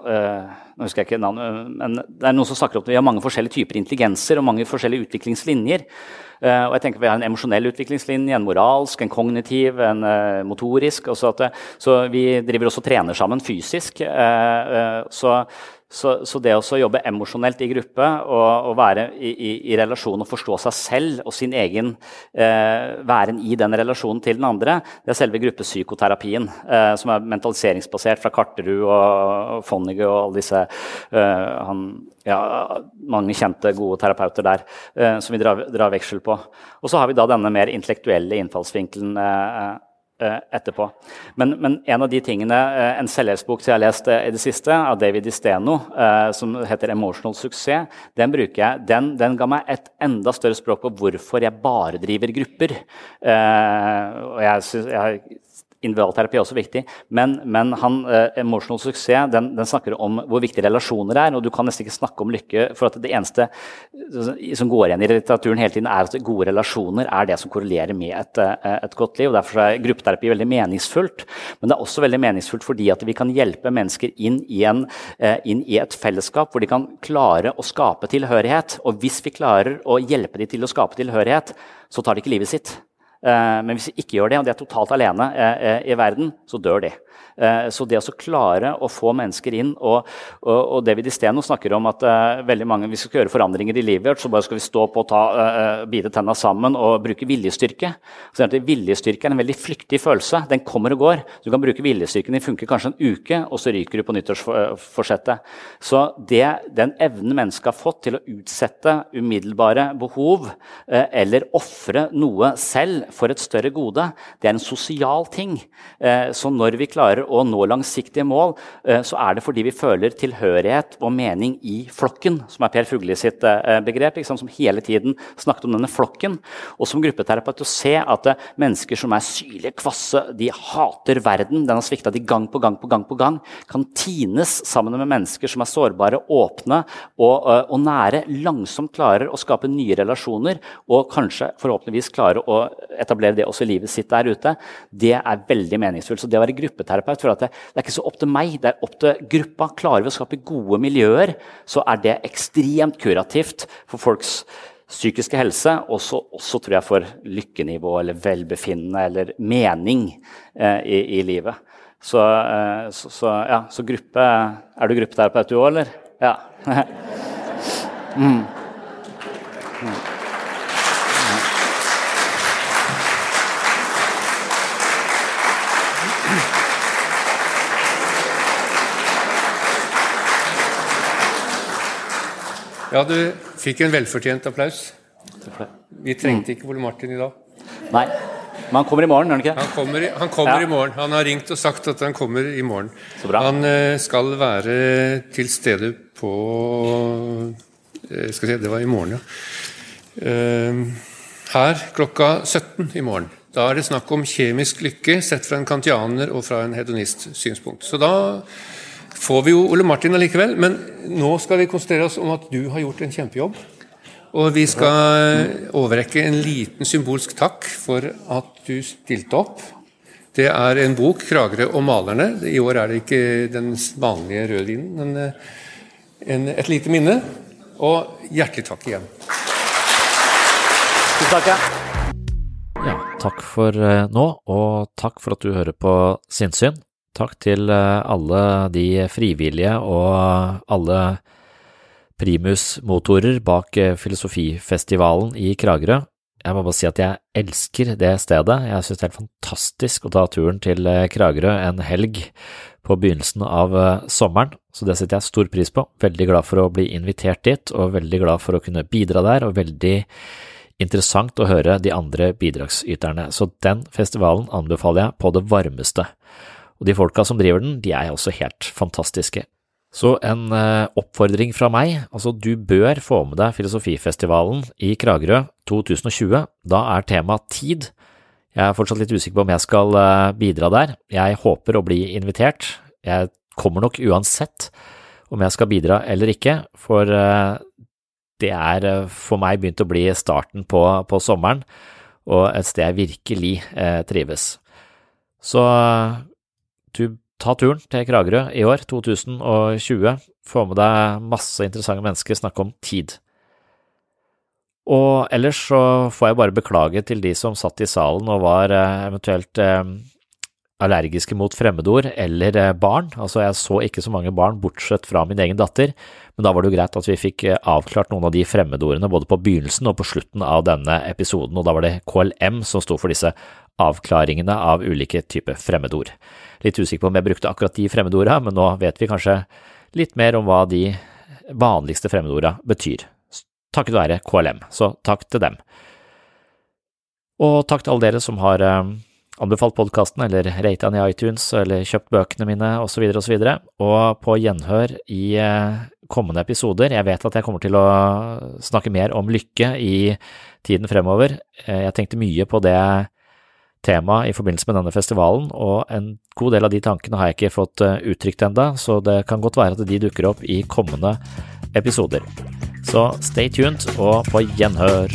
nå husker jeg ikke navnet, men det er noen som snakker om at vi har mange forskjellige typer intelligenser og mange forskjellige utviklingslinjer. Uh, og jeg tenker Vi har en emosjonell utviklingslinje, en moralsk, en kognitiv, en motorisk. Så vi driver også og trener sammen fysisk. Så så, så, det å jobbe emosjonelt i gruppe og, og være i, i, i, relasjon og forstå seg selv og sin egen eh, væren i den relasjonen til den andre, det er selve gruppepsykoterapien, eh, som er mentaliseringsbasert fra Karterud og Fonnige og alle disse eh, han, ja, Mange kjente, gode terapeuter der eh, som vi drar, drar, veksel på. Og så har vi da denne mer intellektuelle innfallsvinkelen Eh, etterpå. Men, men, en av de tingene, eh, en selvhjelpsbok som jeg har lest eh, i det siste, av David Isteno, som heter 'Emotional Suksess', den bruker jeg. Den, den, ga meg et enda større språk på hvorfor jeg bare driver grupper. og jeg, synes, jeg Individualterapi er også viktig, men, men han, eh, emotional suksess den, den, snakker om hvor viktige relasjoner er. og Du kan nesten ikke snakke om lykke, for at det eneste som går igjen i litteraturen hele tiden, er at gode relasjoner er det som korrelerer med et, uh, et godt liv. og Derfor er gruppeterapi veldig meningsfullt. Men det er også veldig meningsfullt fordi at vi kan hjelpe mennesker inn i, en, uh, inn i et fellesskap hvor de kan klare å skape tilhørighet. Og hvis vi klarer å hjelpe dem til å skape tilhørighet, så tar de ikke livet sitt. Eh, men hvis vi ikke gjør det, og de er totalt alene eh, eh, i verden, så dør de. Så det å klare å få mennesker inn og, og, og David Isteno snakker om at veldig mange, hvis vi skal gjøre forandringer i livet vårt, så bare skal vi stå på og ta, bite tenna sammen og bruke viljestyrke. Så at Viljestyrke er en veldig flyktig følelse. Den kommer og går. Du kan bruke viljestyrken, den funker kanskje en uke, og så ryker du på nyttårsforsettet. Så det, den evnen mennesket har fått til å utsette umiddelbare behov eller ofre noe selv for et større gode, det er en sosial ting. Så når vi klarer å nå langsiktige mål, eh, så er det fordi vi føler tilhørighet og mening i flokken, som er Per Fugli sitt begrep, begrep, som hele tiden snakket om denne flokken. Og som gruppeterapeut å se at eh, mennesker som er syrlige, kvasse, de hater verden, den har svikta de gang på gang på gang, på gang, kan tines sammen med mennesker som er sårbare, åpne og, og nære, langsomt klarer å skape nye relasjoner og kanskje forhåpentligvis klarer å etablere det også i livet sitt der ute, det er veldig meningsfullt. Så det å være gruppeterapeut for at det, det, er ikke så opp til meg, det er opp til gruppa. Klarer vi å skape gode miljøer, så er det ekstremt kurativt for folks psykiske helse, og også tror jeg for lykkenivå eller velbefinnende eller mening eh, i, i, livet. Så, eh, så, så, ja, så gruppe Er du gruppeterapeut du òg, eller? Ja. mm. Mm. Ja, du fikk en velfortjent applaus. Vi trengte ikke Ole Martin i dag. Nei, men han kommer i morgen, gjør han ikke? Han kommer, i, han kommer ja. i morgen. Han har ringt og sagt at han kommer i morgen. Så bra. Han uh, skal være til stede på uh, Skal vi se, det var i morgen, ja. Uh, her klokka 17 i morgen. Da er det snakk om kjemisk lykke sett fra en kantianer og fra en hedonist-synspunkt. Så da får vi jo Ole Martin allikevel, men nå skal vi konsentrere oss om at du har gjort en kjempejobb. Og vi skal overrekke en liten symbolsk takk for at du stilte opp. Det er en bok, 'Kragere og malerne'. I år er det ikke den vanlige rødvinen, men eh, en, et lite minne. Og hjertelig takk igjen. Tusen takk. Ja. takk for eh, nå, og takk for at du hører på Sinnsyn. Takk til eh, alle de frivillige og alle primusmotorer bak eh, Filosofifestivalen i Kragerø. Jeg må bare si at jeg elsker det stedet. Jeg synes det er fantastisk å ta turen til Kragerø en helg på begynnelsen av sommeren, så det setter jeg stor pris på. Veldig glad for å bli invitert dit, og veldig glad for å kunne bidra der, og veldig interessant å høre de andre bidragsyterne, så den festivalen anbefaler jeg på det varmeste. Og de folka som driver den, de er også helt fantastiske. Så en eh, oppfordring fra meg, altså du bør få med deg Filosofifestivalen i Kragerø 2020. Da er temaet tid. Jeg er fortsatt litt usikker på om jeg skal eh, bidra der. Jeg håper å bli invitert. Jeg kommer nok uansett om jeg skal bidra eller ikke, for eh, det er for meg begynt å bli starten på, på sommeren, og et sted jeg virkelig eh, trives. Så ta turen til Kragerø i år, 2020. Få med deg masse interessante mennesker, snakke om tid. Og ellers så får jeg bare beklage til de som satt i salen og var eh, eventuelt eh, allergiske mot fremmedord eller eh, barn. Altså, jeg så ikke så mange barn, bortsett fra min egen datter, men da var det jo greit at vi fikk eh, avklart noen av de fremmedordene både på begynnelsen og på slutten av denne episoden, og da var det KLM som sto for disse avklaringene av ulike typer fremmedord. Litt usikker på om jeg brukte akkurat de fremmedorda, men nå vet vi kanskje litt mer om hva de vanligste fremmedorda betyr. Takket være KLM, så takk til dem. Og takk til alle dere som har eh, anbefalt podkasten eller rata den i iTunes eller kjøpt bøkene mine osv. osv. Og, så videre, og på gjenhør i eh, kommende episoder. Jeg vet at jeg kommer til å snakke mer om lykke i tiden fremover. Eh, jeg tenkte mye på det temaet i forbindelse med denne festivalen, og en god del av de tankene har jeg ikke fått eh, uttrykt enda, så det kan godt være at de dukker opp i kommende episoder. Så stay tuned og på gjenhør.